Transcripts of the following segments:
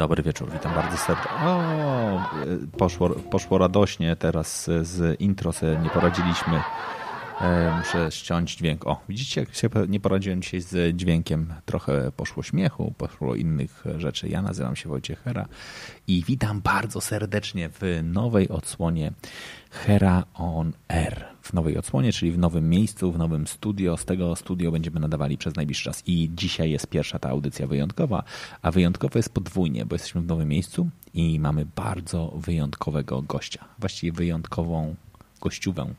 Dobry wieczór, witam bardzo serdecznie. O, poszło, poszło radośnie teraz z intro, sobie nie poradziliśmy. E, muszę ściąć dźwięk. O, widzicie, jak się nie poradziłem dzisiaj z dźwiękiem. Trochę poszło śmiechu, poszło innych rzeczy. Ja nazywam się Wojciech Hera i witam bardzo serdecznie w nowej odsłonie Hera on Air. W nowej odsłonie, czyli w nowym miejscu, w nowym studio. Z tego studio będziemy nadawali przez najbliższy czas. I dzisiaj jest pierwsza ta audycja wyjątkowa, a wyjątkowa jest podwójnie, bo jesteśmy w nowym miejscu i mamy bardzo wyjątkowego gościa. Właściwie wyjątkową gościówę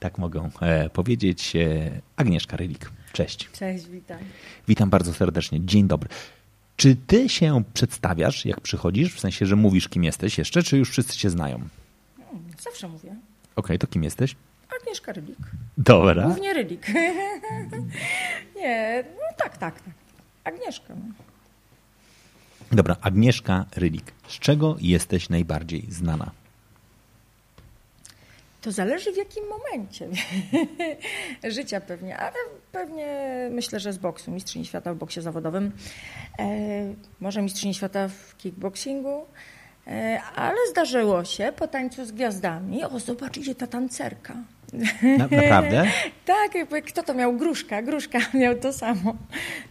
tak mogę e, powiedzieć. E, Agnieszka Rylik. Cześć. Cześć, witam. Witam bardzo serdecznie. Dzień dobry. Czy ty się przedstawiasz, jak przychodzisz? W sensie, że mówisz, kim jesteś jeszcze, czy już wszyscy cię znają? Zawsze mówię. Okej, okay, to kim jesteś? Agnieszka Rylik. Dobra. Głównie Rylik. Nie, no tak, tak, tak. Agnieszka. Dobra, Agnieszka Rylik. Z czego jesteś najbardziej znana? To zależy w jakim momencie życia pewnie, ale pewnie myślę, że z boksu, mistrzyni świata w boksie zawodowym, e, może mistrzyni świata w kickboxingu, e, ale zdarzyło się po tańcu z gwiazdami, o zobacz idzie ta tancerka. Na, naprawdę? tak, kto to miał? Gruszka, Gruszka miał to samo.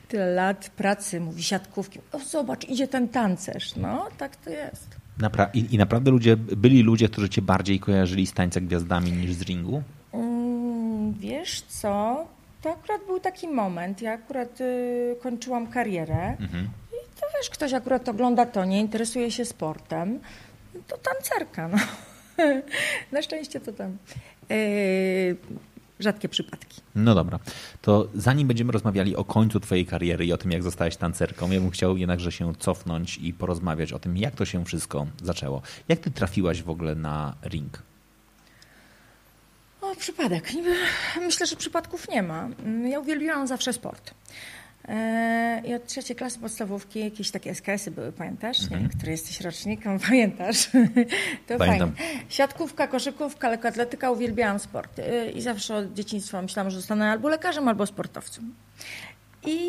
Tyle lat pracy, mówi siatkówki, o zobacz idzie ten tancerz, no tak to jest. Napra i, I, naprawdę ludzie, byli ludzie, którzy cię bardziej kojarzyli z tańca gwiazdami niż z ringu? Mm, wiesz co, to akurat był taki moment. Ja akurat y, kończyłam karierę mhm. i to wiesz, ktoś akurat ogląda to, nie interesuje się sportem, to tancerka, no. Na szczęście to tam. Y, rzadkie przypadki. No dobra, to zanim będziemy rozmawiali o końcu Twojej kariery i o tym, jak zostałaś tancerką, ja bym chciał jednakże się cofnąć i porozmawiać o tym, jak to się wszystko zaczęło. Jak Ty trafiłaś w ogóle na ring? O, przypadek. Myślę, że przypadków nie ma. Ja uwielbiałam zawsze sport. E, I od trzeciej klasy podstawówki jakieś takie SKS-y były, pamiętasz? Mhm. Nie, który jesteś rocznikiem, pamiętasz? to Pamiętam. fajnie. Siatkówka, koszykówka, lekkoatletyka, uwielbiałam sport. E, I zawsze od dzieciństwa myślałam, że zostanę albo lekarzem, albo sportowcem. I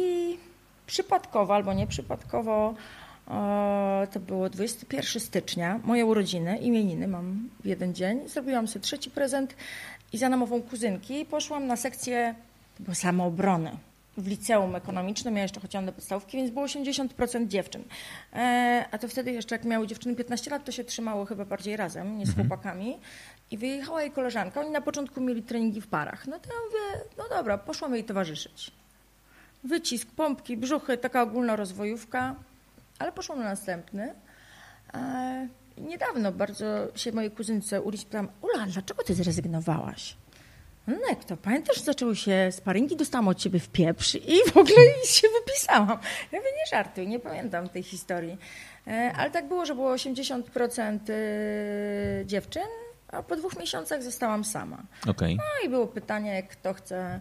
przypadkowo, albo nieprzypadkowo, to było 21 stycznia, moje urodziny, imieniny mam w jeden dzień. Zrobiłam sobie trzeci prezent i za namową kuzynki poszłam na sekcję, samoobrony w liceum ekonomicznym, ja jeszcze chodziłam do podstawówki, więc było 80% dziewczyn. E, a to wtedy jeszcze jak miały dziewczyny 15 lat, to się trzymało chyba bardziej razem, nie z mhm. chłopakami. I wyjechała jej koleżanka, oni na początku mieli treningi w parach. No to ja mówię, no dobra, poszłam jej towarzyszyć. Wycisk, pompki, brzuchy, taka ogólna rozwojówka, ale poszłam na następny. E, niedawno bardzo się mojej kuzynce Uli spytałam, Ula, dlaczego ty zrezygnowałaś? No jak to? Pamiętasz, zaczęły się sparingi, dostałam od ciebie w pieprz i w ogóle się wypisałam. Ja mówię, nie żartuj, nie pamiętam tej historii. E, ale tak było, że było 80% e, dziewczyn, a po dwóch miesiącach zostałam sama. Okay. No i było pytanie, kto chce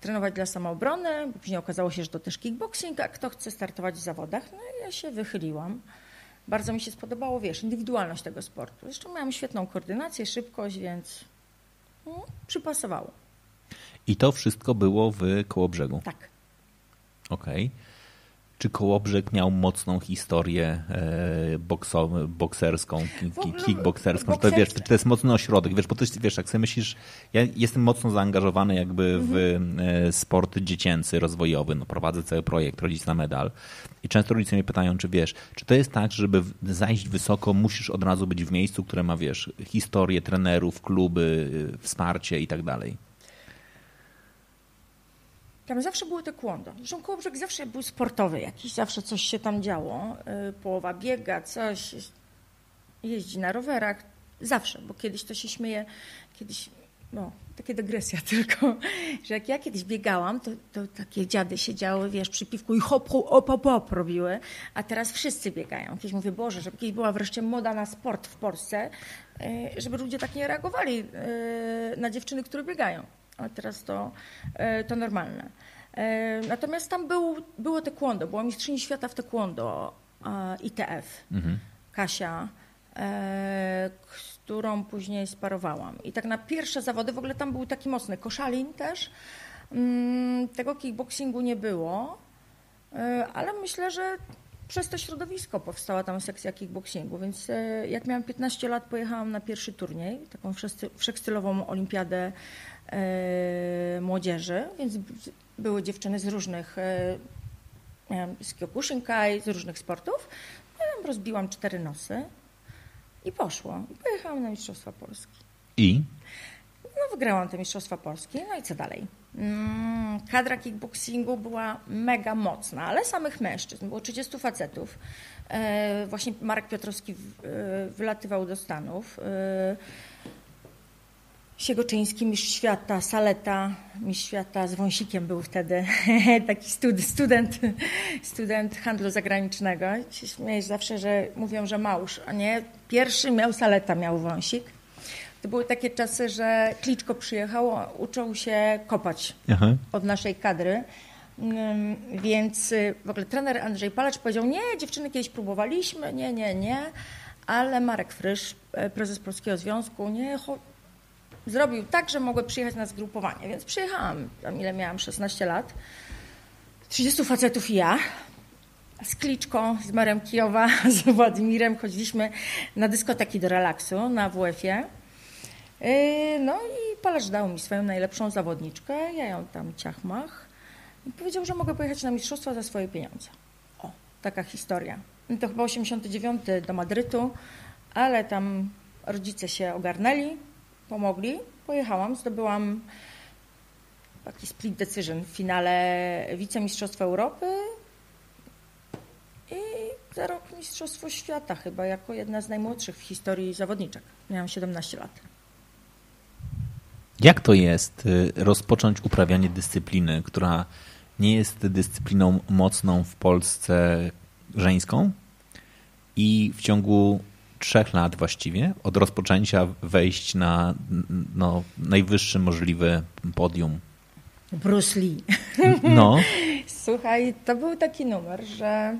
trenować dla samoobrony, później okazało się, że to też kickboxing, a kto chce startować w zawodach. No i ja się wychyliłam. Bardzo mi się spodobało, wiesz, indywidualność tego sportu. Zresztą miałam świetną koordynację, szybkość, więc no, przypasowało. I to wszystko było w Kołobrzegu? Tak. Okej. Okay. Czy Kołobrzeg miał mocną historię e, bokserską, kickbokserską? To, wiesz, to, to jest mocny ośrodek, wiesz, bo to jest, wiesz, jak sobie myślisz, ja jestem mocno zaangażowany jakby w mhm. e, sport dziecięcy, rozwojowy, no, prowadzę cały projekt Rodzic na Medal i często rodzice mnie pytają, czy wiesz, czy to jest tak, żeby zajść wysoko, musisz od razu być w miejscu, które ma, wiesz, historię trenerów, kluby, wsparcie i tak dalej? Tam zawsze były te kłondo. Zresztą Kołobrzeg zawsze był sportowy jakiś, zawsze coś się tam działo. Y, połowa biega, coś, jeździ na rowerach. Zawsze, bo kiedyś to się śmieje, kiedyś, no, takie dygresja tylko, że jak ja kiedyś biegałam, to, to takie dziady siedziały, wiesz, przy piwku i hop, hop, hop, hop robiły, a teraz wszyscy biegają. Kiedyś mówię, Boże, żeby kiedyś była wreszcie moda na sport w Polsce, y, żeby ludzie tak nie reagowali y, na dziewczyny, które biegają. A teraz to, y, to normalne. Natomiast tam był, było taekwondo, była mistrzyni świata w taekwondo, ITF, mhm. Kasia, którą później sparowałam. I tak na pierwsze zawody w ogóle tam był taki mocny koszalin też. Mm, tego kickboxingu nie było, e, ale myślę, że przez to środowisko powstała tam sekcja kickboxingu, więc e, jak miałam 15 lat, pojechałam na pierwszy turniej, taką wszechstylową olimpiadę e, młodzieży, więc były dziewczyny z różnych, z Kyokushinkai, z różnych sportów. Ja rozbiłam cztery nosy. I poszło. I pojechałam na Mistrzostwa Polski. I? No wygrałam te Mistrzostwa Polski. No i co dalej? Mm, kadra kickboxingu była mega mocna, ale samych mężczyzn. Było 30 facetów. E, właśnie Marek Piotrowski e, wylatywał do Stanów. Siegoczyński, mistrz świata, Saleta, mistrz świata z wąsikiem był wtedy, taki stud, student, student handlu zagranicznego. Się śmiejesz zawsze, że mówią, że małż, a nie, pierwszy miał Saleta, miał wąsik. To były takie czasy, że Kliczko przyjechał, uczył się kopać Aha. od naszej kadry. Mm, więc y, w ogóle trener Andrzej Palacz powiedział, nie, dziewczyny kiedyś próbowaliśmy, nie, nie, nie, ale Marek Frysz, e, prezes Polskiego Związku, nie, zrobił tak, że mogły przyjechać na zgrupowanie. Więc przyjechałam, tam ile miałam, 16 lat. 30 facetów i ja. Z Kliczką, z Marem Kijowa, z Władimirem chodziliśmy na dyskoteki do relaksu na WF-ie. Yy, no i Palarz dał mi swoją najlepszą zawodniczkę, ja ją tam ciachmach i powiedział, że mogę pojechać na mistrzostwa za swoje pieniądze. O, taka historia. To chyba 89 do Madrytu, ale tam rodzice się ogarnęli, pomogli. Pojechałam, zdobyłam taki split decision w finale wicemistrzostwa Europy i za rok Mistrzostwo Świata chyba, jako jedna z najmłodszych w historii zawodniczek. Miałam 17 lat. Jak to jest y, rozpocząć uprawianie dyscypliny, która nie jest dyscypliną mocną w Polsce żeńską i w ciągu trzech lat właściwie od rozpoczęcia wejść na no, najwyższy możliwy podium. Bruce Lee. No. Słuchaj, to był taki numer, że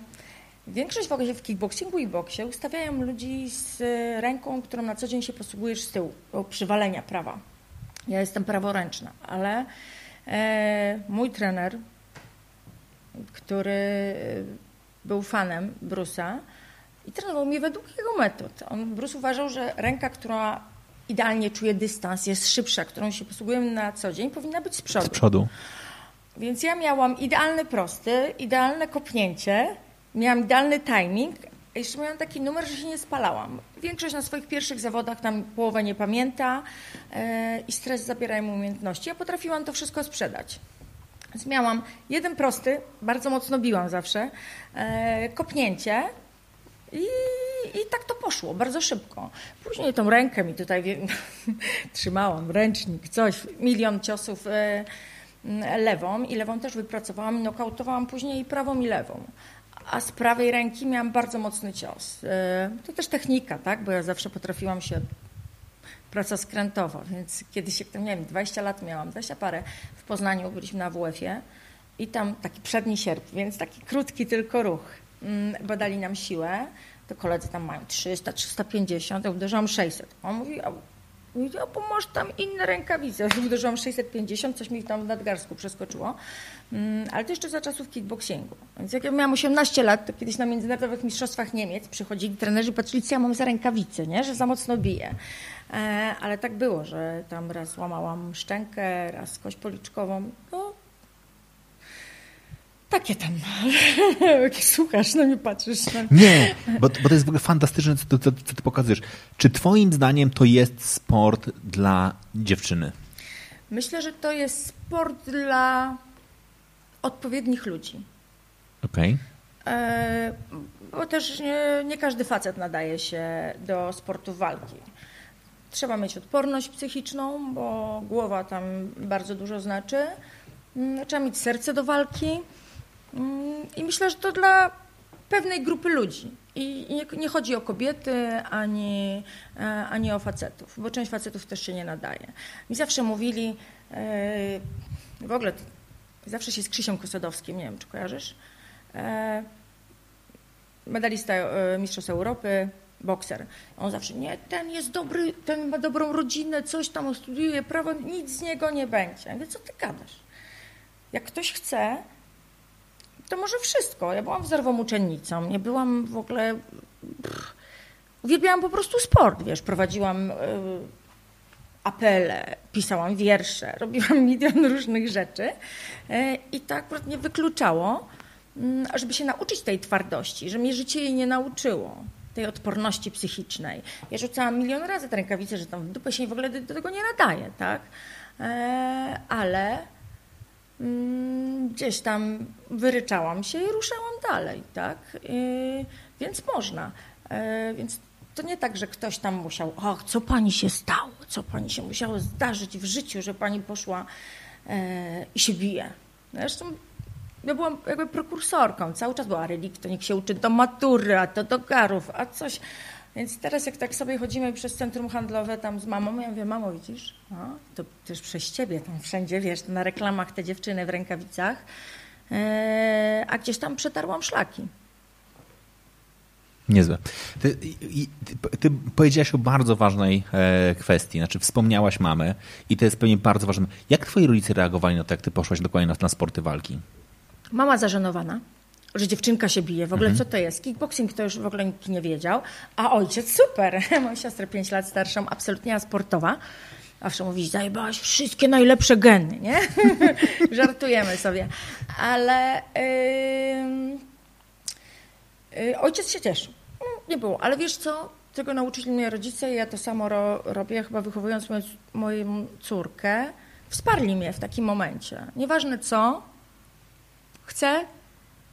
większość w ogóle w kickboxingu i boksie ustawiają ludzi z ręką, którą na co dzień się posługujesz z tyłu, do przywalenia prawa. Ja jestem praworęczna, ale e, mój trener, który był fanem Brusa, i trenował mnie według jego metod. On, Bruce uważał, że ręka, która idealnie czuje dystans, jest szybsza, którą się posługujemy na co dzień, powinna być z przodu. Z przodu. Więc ja miałam idealny prosty, idealne kopnięcie, miałam idealny timing, a jeszcze miałam taki numer, że się nie spalałam. Większość na swoich pierwszych zawodach tam połowę nie pamięta yy, i stres zabiera im umiejętności. Ja potrafiłam to wszystko sprzedać. Więc miałam jeden prosty, bardzo mocno biłam zawsze, yy, kopnięcie, i, I tak to poszło, bardzo szybko. Później tą rękę mi tutaj trzymałam, ręcznik, coś, milion ciosów e, lewą i lewą też wypracowałam nokautowałam później i prawą i lewą. A z prawej ręki miałam bardzo mocny cios. E, to też technika, tak? Bo ja zawsze potrafiłam się praca skrętowa, więc kiedyś, jak tam, nie wiem, 20 lat miałam, 20 parę w Poznaniu, byliśmy na WF-ie i tam taki przedni sierp, więc taki krótki tylko ruch Mm, badali nam siłę, to koledzy tam mają 300, 350, ja uderzałam 600. On mówi, a, mówi, bo tam inne rękawice. Uderzyłam 650, coś mi tam w nadgarstku przeskoczyło. Mm, ale to jeszcze za czasów kickboxingu. Więc jak ja miałam 18 lat, to kiedyś na międzynarodowych mistrzostwach Niemiec przychodzili trenerzy, patrzyli, co ja mam za rękawice, nie? że za mocno biję. E, ale tak było, że tam raz łamałam szczękę, raz kość policzkową. No, takie tam. Słuchasz, no nie patrzysz. No. Nie, bo, bo to jest w ogóle fantastyczne, co, co, co ty pokazujesz. Czy twoim zdaniem to jest sport dla dziewczyny? Myślę, że to jest sport dla odpowiednich ludzi. Okej. Okay. E, bo też nie, nie każdy facet nadaje się do sportu walki. trzeba mieć odporność psychiczną, bo głowa tam bardzo dużo znaczy. Mm, Trzeba mieć serce do walki. Mm, I myślę, że to dla pewnej grupy ludzi. I nie, nie chodzi o kobiety ani, e, ani o facetów, bo część facetów też się nie nadaje. Mi zawsze mówili, e, w ogóle zawsze się z Krzysiem Kosadowskim, nie wiem czy kojarzysz, e, medalista Mistrzostw Europy, bokser. On zawsze, nie, ten jest dobry, ten ma dobrą rodzinę, coś tam studiuje prawo, nic z niego nie będzie. Ja co ty gadasz? Jak ktoś chce, to może wszystko. Ja byłam wzorową uczennicą, nie byłam w ogóle... Pff, uwielbiałam po prostu sport, wiesz, prowadziłam y, apele, pisałam wiersze, robiłam milion różnych rzeczy y, i to akurat nie wykluczało, mm, żeby się nauczyć tej twardości, że mnie życie jej nie nauczyło, tej odporności psychicznej. Ja rzucałam milion razy te rękawice, że tam w dupę się w ogóle do, do tego nie nadaje, tak? E, ale gdzieś tam wyryczałam się i ruszałam dalej, tak? Y, więc można. E, więc to nie tak, że ktoś tam musiał, och, co pani się stało, co pani się musiało zdarzyć w życiu, że pani poszła e, i się bije. Zresztą ja byłam jakby prekursorką, cały czas była relikt, to niech się uczy do matury, a to do garów, a coś. Więc teraz jak tak sobie chodzimy przez centrum handlowe tam z mamą, ja mówię, mamo widzisz, o, to też przez ciebie tam wszędzie, wiesz, na reklamach te dziewczyny w rękawicach, e, a gdzieś tam przetarłam szlaki. Niezłe. Ty, ty, ty powiedziałaś o bardzo ważnej e, kwestii, znaczy wspomniałaś mamę i to jest pewnie bardzo ważne. Jak twoi rodzice reagowali na to, jak ty poszłaś dokładnie na, na sporty walki? Mama zażenowana, że dziewczynka się bije. W ogóle co to jest? Kickboxing to już w ogóle nikt nie wiedział. A ojciec super. Mam siostrę 5 lat starszą, absolutnie sportowa. Zawsze mówi, zajebałaś wszystkie najlepsze geny, nie? Żartujemy sobie. Ale yy, yy, ojciec się cieszył. Mm, Nie było. Ale wiesz co? Tego nauczyli mnie rodzice i ja to samo ro, robię, chyba wychowując moją, moją córkę. Wsparli mnie w takim momencie. Nieważne co, chcę,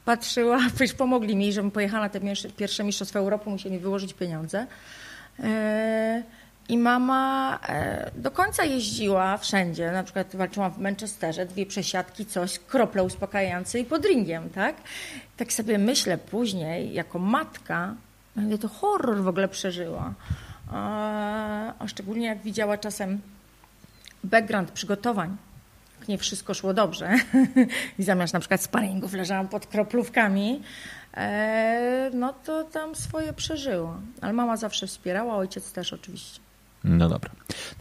patrzyła, przecież pomogli mi, żebym pojechała na te pierwsze- mistrzostwa Europy, musieli wyłożyć pieniądze. E, I mama e, do końca jeździła wszędzie, na przykład walczyłam w Manchesterze, dwie przesiadki, coś, krople uspokajające i pod ringiem, tak? Tak sobie myślę później, jako matka, ja to horror w ogóle przeżyła. A, szczególnie jak widziała czasem background przygotowań, nie wszystko szło dobrze i zamiast na przykład sparingów leżałam pod kroplówkami, e, no to tam swoje przeżyło. Ale mama zawsze wspierała, ojciec też oczywiście. No dobra.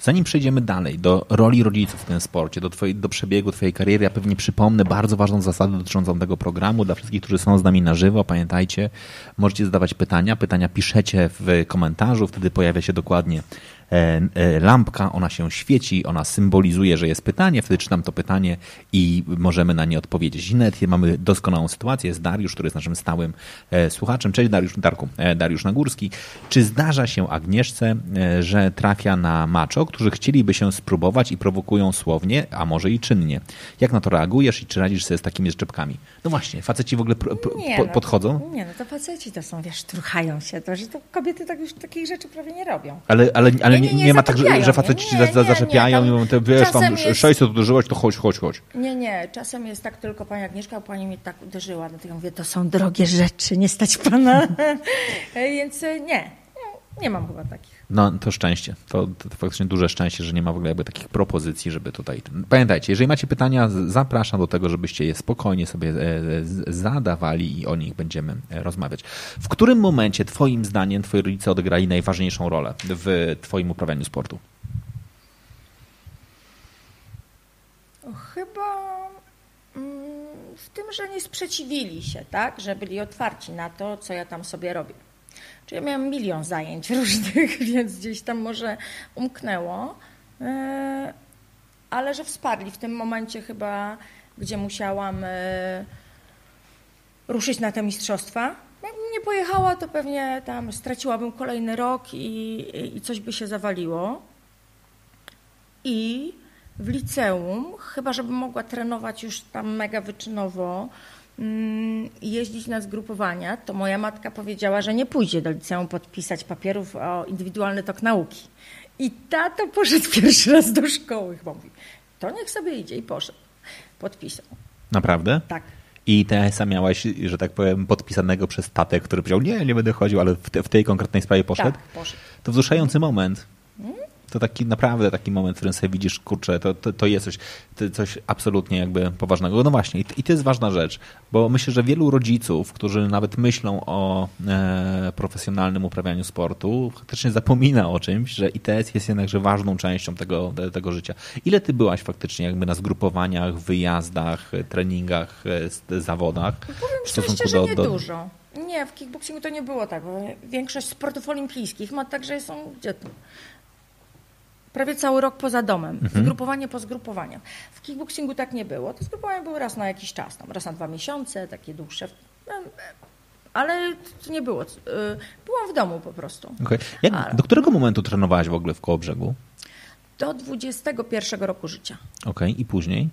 Zanim przejdziemy dalej do roli rodziców w tym sporcie, do, twojej, do przebiegu Twojej kariery, ja pewnie przypomnę bardzo ważną zasadę dotyczącą tego programu. Dla wszystkich, którzy są z nami na żywo, pamiętajcie, możecie zadawać pytania. Pytania piszecie w komentarzu, wtedy pojawia się dokładnie lampka, ona się świeci, ona symbolizuje, że jest pytanie, wtedy czytam to pytanie i możemy na nie odpowiedzieć. I nawet mamy doskonałą sytuację. Jest Dariusz, który jest naszym stałym e, słuchaczem. Cześć Dariusz, Darku, e, Dariusz Nagórski. Czy zdarza się Agnieszce, e, że trafia na macho, którzy chcieliby się spróbować i prowokują słownie, a może i czynnie? Jak na to reagujesz i czy radzisz sobie z takimi szczepkami? No właśnie, faceci w ogóle pro, pro, Nie, po, no, podchodzą? Nie, no to faceci to są, wiesz, truchają się, to, że to kobiety tak już takich rzeczy prawie nie robią. Ale, ale, ale Nie, nie, nie, ma tak, że, że faceci ci za- zaczepiają i mówią, wiesz, tam jest- 600 używać, to chodź, chodź, chodź. Nie, nie, czasem jest tak tylko pani Agnieszka, pani mnie tak uderzyła, dlatego mówię, to są drogie rzeczy, nie stać pana. Więc e, nie, nie, mam chyba takich. No to szczęście. To, to, to faktycznie duże szczęście, że nie ma w ogóle jakby takich propozycji, żeby tutaj. Pamiętajcie, jeżeli macie pytania, zapraszam do tego, żebyście je spokojnie sobie e, zadawali i o nich będziemy e, rozmawiać. W którym momencie, Twoim zdaniem, Twoi rodzice odegrali najważniejszą rolę w Twoim uprawianiu sportu? Chyba mm, w tym, że nie sprzeciwili się, tak? Że byli otwarci na to, co ja tam sobie robię. Czyli ja miałam milion zajęć różnych, więc gdzieś tam może umknęło. E, Ale że wsparli w tym momencie chyba, gdzie musiałam e, ruszyć na te mistrzostwa. Jakbym nie pojechała, to pewnie tam straciłabym kolejny rok i, i coś by się zawaliło. I w liceum, chyba żebym mogła trenować już tam mega wyczynowo jeździć na zgrupowania, to moja matka powiedziała, że nie pójdzie do liceum podpisać papierów o indywidualny tok nauki. I tata poszedł pierwszy raz do szkoły. Chyba mówi, to niech sobie idzie i poszedł. Podpisał. Naprawdę? Tak. I TSA miałaś, że tak powiem, podpisanego przez tatę, który powiedział, nie, nie będę chodził, ale w, te, w tej konkretnej sprawie poszedł? Tak, poszedł. To wzruszający moment. To taki naprawdę taki moment, w którym sobie widzisz, kurczę, to, to, to jest coś, to coś absolutnie jakby poważnego. No właśnie, i, i to jest ważna rzecz, bo myślę, że wielu rodziców, którzy nawet myślą o e, profesjonalnym uprawianiu sportu, faktycznie zapomina o czymś, że ITS jest jednakże ważną częścią tego, tego życia. Ile ty byłaś faktycznie jakby na zgrupowaniach, wyjazdach, treningach, e, zawodach? Powiem szczerze, że nie do... dużo. Nie, w kickboxingu to nie było tak, bo większość sportów olimpijskich ma tak, że są gdzie to? Prawie cały rok poza domem. Mhm. Zgrupowanie po zgrupowaniach. W kickboxingu tak nie było. To zgrupowania były raz na jakiś czas, tam, raz na dwa miesiące, takie dłuższe. Ale to nie było. Y, byłam w domu po prostu. Okay. Jak, Ale... Do którego momentu trenowałaś w ogóle w Kołobrzegu? Do 21 roku życia. Okej, okay. i później?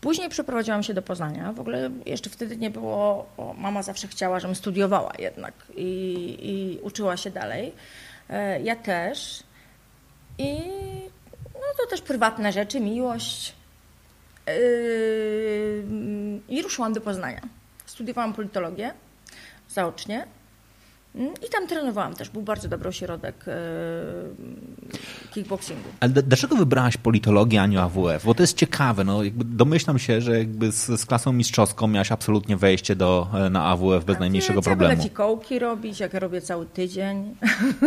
Później przeprowadziłam się do Poznania. W ogóle jeszcze wtedy nie było, mama zawsze chciała, żebym studiowała jednak i, i uczyła się dalej. E, ja też. I no to też prywatne rzeczy, miłość. Yy, I ruszyłam do Poznania. Studiowałam politologię zaocznie. Mm, I tam trenowałam też. Był bardzo dobry ośrodek e, kickboxingu. Ale dlaczego wybrałaś politologię, a nie AWF? Bo to jest ciekawe. No, jakby domyślam się, że jakby z, z klasą mistrzowską miałaś absolutnie wejście do, e, na AWF bez a najmniejszego problemu. Ja fikołki robić, jak ja robię cały tydzień.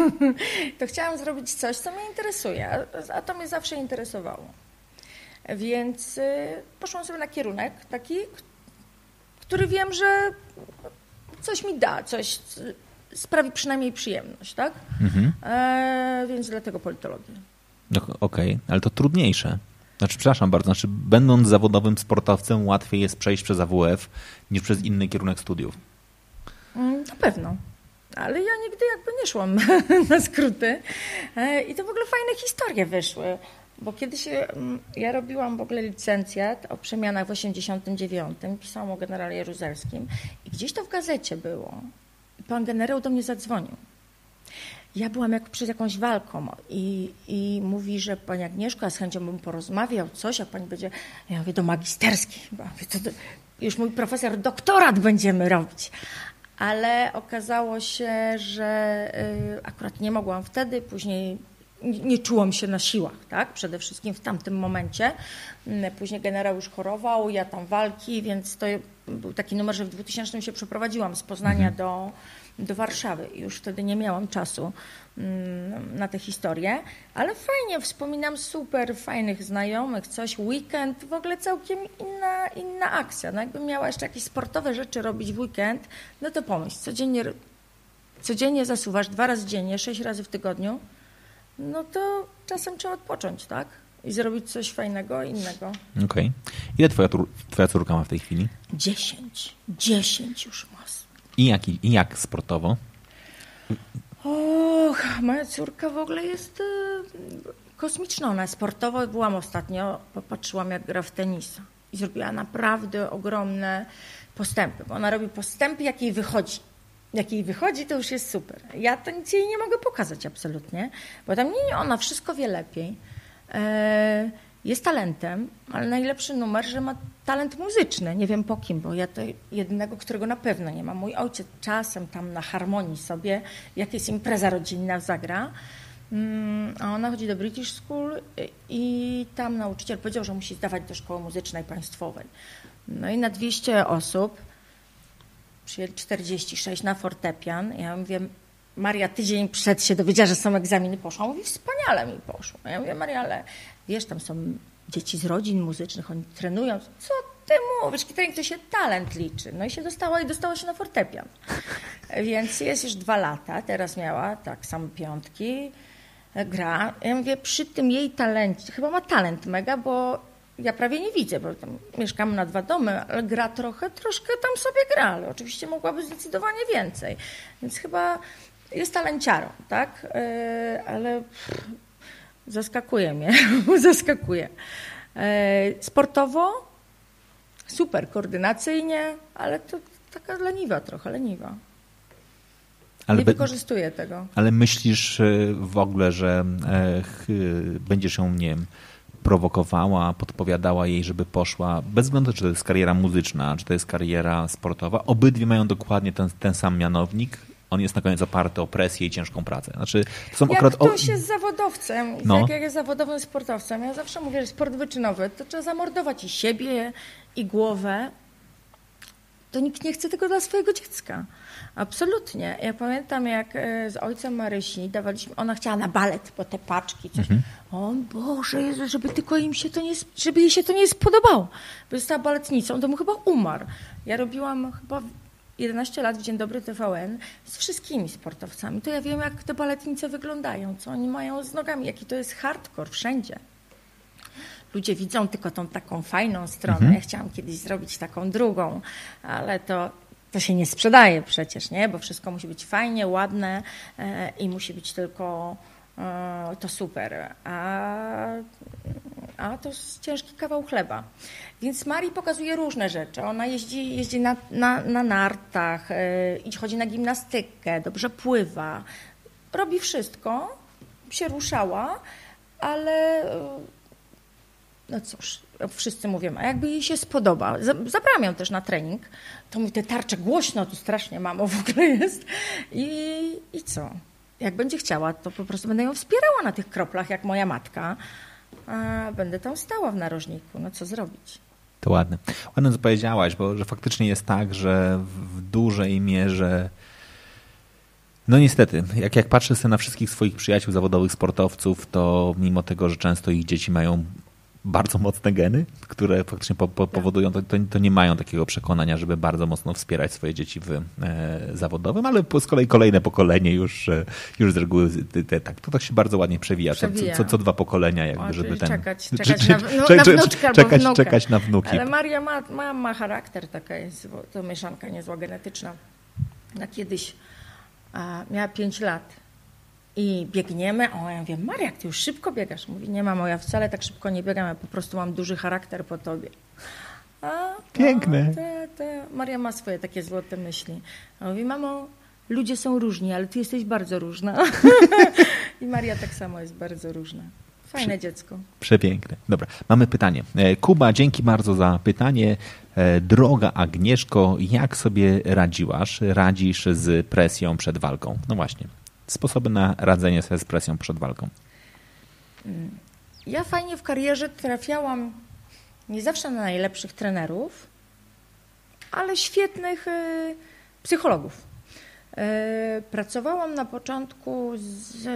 to chciałam zrobić coś, co mnie interesuje, a, a to mnie zawsze interesowało. Więc y, poszłam sobie na kierunek taki, który wiem, że coś mi da, coś sprawi przynajmniej przyjemność, tak? Mhm. E, więc dlatego politologia. No, Okej, okay. ale to trudniejsze. Znaczy, przepraszam bardzo, znaczy, będąc zawodowym sportowcem, łatwiej jest przejść przez AWF niż przez inny kierunek studiów. Mm, na pewno. Ale ja nigdy jakby nie szłam na skróty. E, I to w ogóle fajne historie wyszły. Bo kiedyś mm, ja robiłam w ogóle licencjat o przemianach w 89, pisałam o generale Jaruzelskim i gdzieś to w gazecie było pan generał do mnie zadzwonił. Ja byłam jak przed jakąś walką i, i mówi, że pani Agnieszko, ja z chęcią bym porozmawiał, coś, a pani będzie, ja mówię, do magisterskiej chyba. To, to, już mój profesor doktorat będziemy robić. Ale okazało się, że y, akurat nie mogłam wtedy, później nie, nie czułam się na siłach, tak? Przede wszystkim w tamtym momencie. Mm, później generał już chorował, ja tam walki, więc to był taki numer, że w 2000 się przeprowadziłam z Poznania mhm. do do Warszawy. Już wtedy nie miałam czasu mm, na tę historię, ale fajnie, wspominam super fajnych znajomych, coś, weekend, w ogóle całkiem inna, inna akcja. No jakbym miała jeszcze jakieś sportowe rzeczy robić w weekend, no to pomyśl, codziennie, codziennie zasuwasz dwa razy dziennie, sześć razy w tygodniu, no to czasem trzeba odpocząć, tak? I zrobić coś fajnego, innego. Okej. Okay. Ile twoja, twoja córka ma w tej chwili? Dziesięć. Dziesięć już ma. I jak, I jak sportowo? Och, moja córka w ogóle jest y, kosmiczna. Ona sportowo byłam ostatnio, popatrzyłam jak gra w tenisa i zrobiła naprawdę ogromne postępy, bo ona robi postępy, jak jej wychodzi. Jak jej wychodzi, to już jest super. Ja to nic jej nie mogę pokazać absolutnie, bo tam nie, ona wszystko wie lepiej. E, jest talentem, ale najlepszy numer, że ma talent muzyczny. Nie wiem po kim, bo ja to jedynego, którego na pewno nie mam. Mój ojciec czasem tam na harmonii sobie, jak jest impreza rodzinna, zagra. Mm, a ona chodzi do British School i tam nauczyciel powiedział, że musi zdawać do szkoły muzycznej państwowej. No i na 200 osób przyjęli 46 na fortepian. Ja mówię, Maria tydzień przed się dowiedziała, że są egzaminy, poszła. Mówi, wspaniale mi poszło. Ja mówię, Maria, ale wiesz, tam są dzieci z rodzin muzycznych, oni trenują. Co ty mówisz? Trening to się talent liczy. No i się dostała i dostała się na fortepian. Więc jest już dwa lata, teraz miała tak samo piątki, gra. Ja mówię, przy tym jej talencie, chyba ma talent mega, bo ja prawie nie widzę, bo tam mieszkamy na dwa domy, ale gra trochę, troszkę tam sobie gra, ale oczywiście mogłaby zdecydowanie więcej. Więc chyba jest talenciarą, tak? E, ale zaskakuje mnie, zaskakuje. E, sportowo super, koordynacyjnie, ale to taka leniwa trochę, leniwa. Ale nie wykorzystuję tego. Ale myślisz y, w ogóle, że e, będziesz ją, nie wiem, prowokowała, podpowiadała jej, żeby poszła, bez względu czy to jest kariera muzyczna, czy to jest kariera sportowa, obydwie mają dokładnie ten, ten sam mianownik, on jest na koniec oparty o presję i ciężką pracę. Znaczy, to są jak ktoś jest zawodowcem, no. jak, jest zawodowym sportowcem, ja zawsze mówię, że sport wyczynowy, to trzeba zamordować i siebie, i głowę. To nikt nie chce tego dla swojego dziecka. Absolutnie. Ja pamiętam, jak e, z ojcem Marysi dawaliśmy, ona chciała na balet, bo te paczki, coś. Mhm. O Boże, Jezu, żeby tylko im się to nie, żeby jej się to nie spodobało. Bo została baletnicą, to mu chyba umarł. Ja robiłam chyba 11 lat w Dzień Dobry TVN z wszystkimi sportowcami. To ja wiem, jak te baletnice wyglądają, co oni mają z nogami, jaki to jest hardcore wszędzie. Ludzie widzą tylko tą taką fajną stronę. Mhm. Ja chciałam kiedyś zrobić taką drugą, ale to to się nie sprzedaje przecież, nie? Bo wszystko musi być fajnie, ładne e, i musi być tylko to super. A, a to ciężki kawał chleba. Więc Marii pokazuje różne rzeczy. Ona jeździ, jeździ na, na, na nartach, e, chodzi na gimnastykę, dobrze pływa. Robi wszystko, się ruszała, ale e, no cóż, wszyscy mówią, a jakby jej się spodoba. Zabrałam ją też na trening, to mi te tarcze głośno tu strasznie, mamo, w ogóle jest. I, I co? Jak będzie chciała, to po prostu będę ją wspierała na tych kroplach, jak moja matka. A będę tam stała w narożniku. No co zrobić? To ładne. Ładne, co powiedziałaś, bo że faktycznie jest tak, że w dużej mierze no niestety, jak, jak patrzę sobie na wszystkich swoich przyjaciół zawodowych sportowców, to mimo tego, że często ich dzieci mają bardzo mocne geny, które faktycznie po, po, powodują, to, to, nie mają takiego przekonania, żeby bardzo mocno wspierać swoje dzieci w e, zawodowym, ale z kolei kolejne pokolenie już, e, już z reguły te, tak, to tak się bardzo ładnie przewija, przewija. Co, co, co, dwa pokolenia jakby, o, żeby ten... Czekać, czekać, na, no, na wnuczkę czekać, czekać na wnuki. Ale Maria ma, ma, ma charakter, taka jest to mieszanka niezła genetyczna. Na kiedyś a, miała 5 lat i biegniemy. O, ja mówię, Maria, ty już szybko biegasz. Mówi, nie mamo, ja wcale tak szybko nie biegam, ja po prostu mam duży charakter po tobie. A, Piękne. A, te, te. Maria ma swoje takie złote myśli. A mówi, mamo, ludzie są różni, ale ty jesteś bardzo różna. I Maria tak samo jest bardzo różna. Fajne Prze dziecko. Przepiękne. Dobra, mamy pytanie. E, Kuba, dzięki bardzo za pytanie. E, droga Agnieszko, jak sobie radziłaś? Radzisz z presją przed walką? No właśnie sposoby na radzenie sobie z presją przed walką? Ja fajnie w karierze trafiałam nie zawsze na najlepszych trenerów, ale świetnych y, psychologów. Y, pracowałam na początku z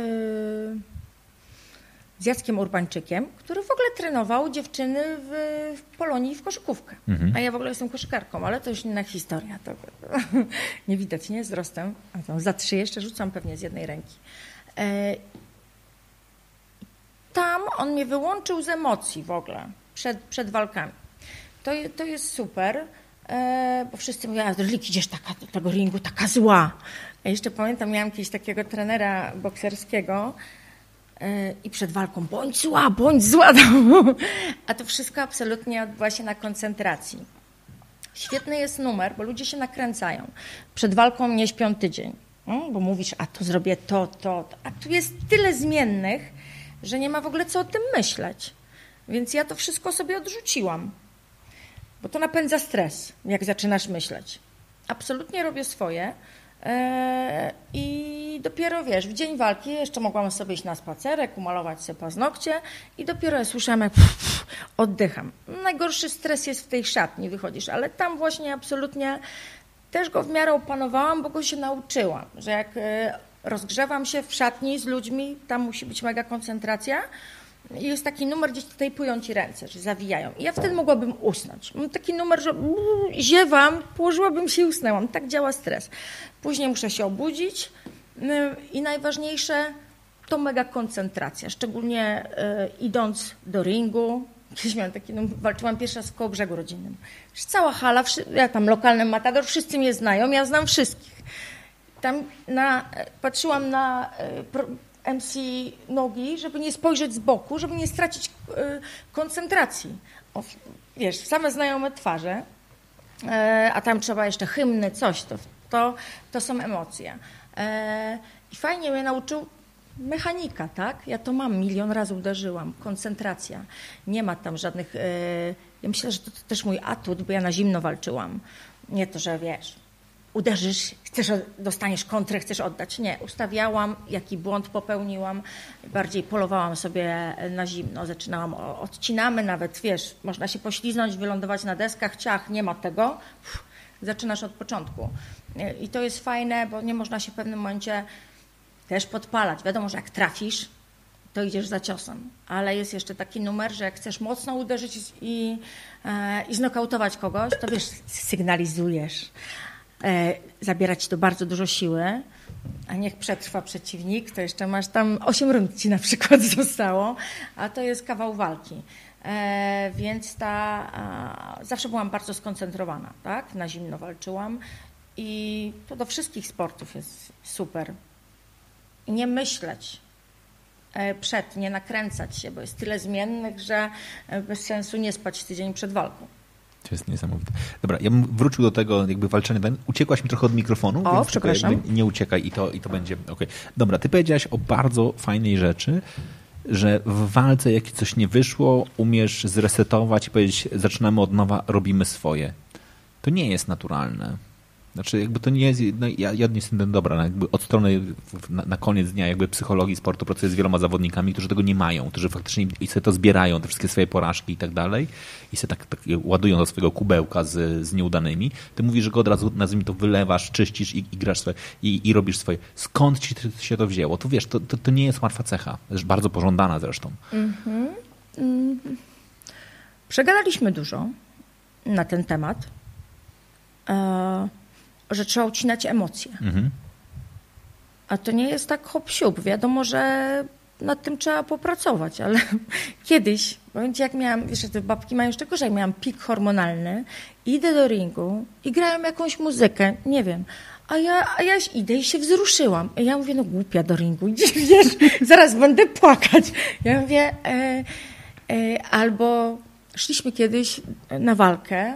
z Jackiem Urbańczykiem, który w ogóle trenował dziewczyny w, w Polonii w koszykówkę. Mhm. A ja w ogóle jestem koszykarką, ale to już inna historia. To, nie widać, nie? Wzrostem. A tam za trzy jeszcze rzucam pewnie z jednej ręki. E, tam on mnie wyłączył z emocji w ogóle przed, przed walkami. To, to jest super, e, bo wszyscy mówią, a idziesz taka, do tego ringu taka zła. Ja jeszcze pamiętam, miałam jakiegoś takiego trenera bokserskiego, i przed walką bądź zła, bądź zła. A to wszystko absolutnie odbywa się na koncentracji. Świetny jest numer, bo ludzie się nakręcają. Przed walką nie śpią tydzień, no, bo mówisz, a to zrobię to, to, to. A tu jest tyle zmiennych, że nie ma w ogóle co o tym myśleć. Więc ja to wszystko sobie odrzuciłam, bo to napędza stres, jak zaczynasz myśleć. Absolutnie robię swoje. E, I dopiero wiesz, w dzień walki jeszcze mogłam sobie iść na spacerek, umalować sobie paznokcie i dopiero ja słyszałam, jak pff, pff, oddycham. Najgorszy stres jest w tej szatni, wychodzisz, ale tam właśnie absolutnie też go w miarę opanowałam, bo go się nauczyłam, że jak e, rozgrzewam się w szatni z ludźmi, tam musi być mega koncentracja, i jest taki numer, gdzieś tutaj pują ci ręce, że zawijają. I ja wtedy mogłabym usnąć. Mam taki numer, że ziewam, położyłabym się i usnęłam. Tak działa stres. Później muszę się obudzić i najważniejsze to mega koncentracja, szczególnie y, idąc do ringu. Kiedyś miałam taki, no, walczyłam pierwszy raz w brzegu rodzinnym. Cała hala, ja tam lokalny matador, wszyscy mnie znają, ja znam wszystkich. Tam na, patrzyłam na y, MC nogi, żeby nie spojrzeć z boku, żeby nie stracić koncentracji. O, wiesz, same znajome twarze, a tam trzeba jeszcze hymny, coś, to to, to są emocje. E, I fajnie mnie nauczył mechanika, tak? Ja to mam, milion razy uderzyłam, koncentracja. Nie ma tam żadnych... E, ja myślę, że to też mój atut, bo ja na zimno walczyłam. Nie to, że wiesz, uderzysz, chcesz, dostaniesz kontrę, chcesz oddać. Nie, ustawiałam, jaki błąd popełniłam, bardziej polowałam sobie na zimno, zaczynałam, odcinamy nawet, wiesz, można się pośliznąć, wylądować na deskach, ciach, nie ma tego, Uff, zaczynasz od początku. I to jest fajne, bo nie można się w pewnym momencie też podpalać. Wiadomo, że jak trafisz, to idziesz za ciosem. Ale jest jeszcze taki numer, że jak chcesz mocno uderzyć i, e, i znokautować kogoś, to wiesz, sygnalizujesz. E, zabiera ci to bardzo dużo siły, a niech przetrwa przeciwnik, to jeszcze masz tam 8 rund ci na przykład zostało, a to jest kawał walki. E, więc ta, a, zawsze byłam bardzo skoncentrowana, tak? Na zimno walczyłam i to do wszystkich sportów jest super. I nie myśleć e, przed, nie nakręcać się, bo jest tyle zmiennych, że bez sensu nie spać tydzień przed walką. To jest niesamowite. Dobra, ja bym wrócił do tego jakby walczenia. Uciekłaś mi trochę od mikrofonu, o, więc przepraszam. nie uciekaj i to, i to będzie ok. Dobra, ty powiedziałaś o bardzo fajnej rzeczy, że w walce jak coś nie wyszło, umiesz zresetować i powiedzieć zaczynamy od nowa, robimy swoje. To nie jest naturalne. Znaczy, jakby to nie jest. No, ja, ja nie jestem dobra, no, jakby od strony na, na, koniec dnia, jakby psychologii sportu pracuję z wieloma zawodnikami, którzy tego nie mają, którzy faktycznie i sobie to zbierają, te wszystkie swoje porażki i tak dalej, i sobie tak, tak ładują do swojego kubełka z, z nieudanymi. Ty mówisz, że go od razu nazwijmy to wylewasz, czyścisz i, i grasz swoje, i, i robisz swoje. Skąd ci się to wzięło? To wiesz, to, to, to nie jest łatwa cecha, też bardzo pożądana zresztą. Mm -hmm. Mm -hmm. Przegadaliśmy dużo na ten temat. E że trzeba ucinać emocje. Mhm. A to nie jest tak hop siup. Wiadomo, że nad tym trzeba popracować, ale kiedyś, powiem jak miałam, wiesz, te babki mają jeszcze gorzej, miałam pik hormonalny, idę do ringu i grają jakąś muzykę, nie wiem, a ja, a ja idę i się wzruszyłam. I ja mówię, no głupia do ringu, wiesz, zaraz będę płakać. Ja mówię, e, e, albo szliśmy kiedyś na walkę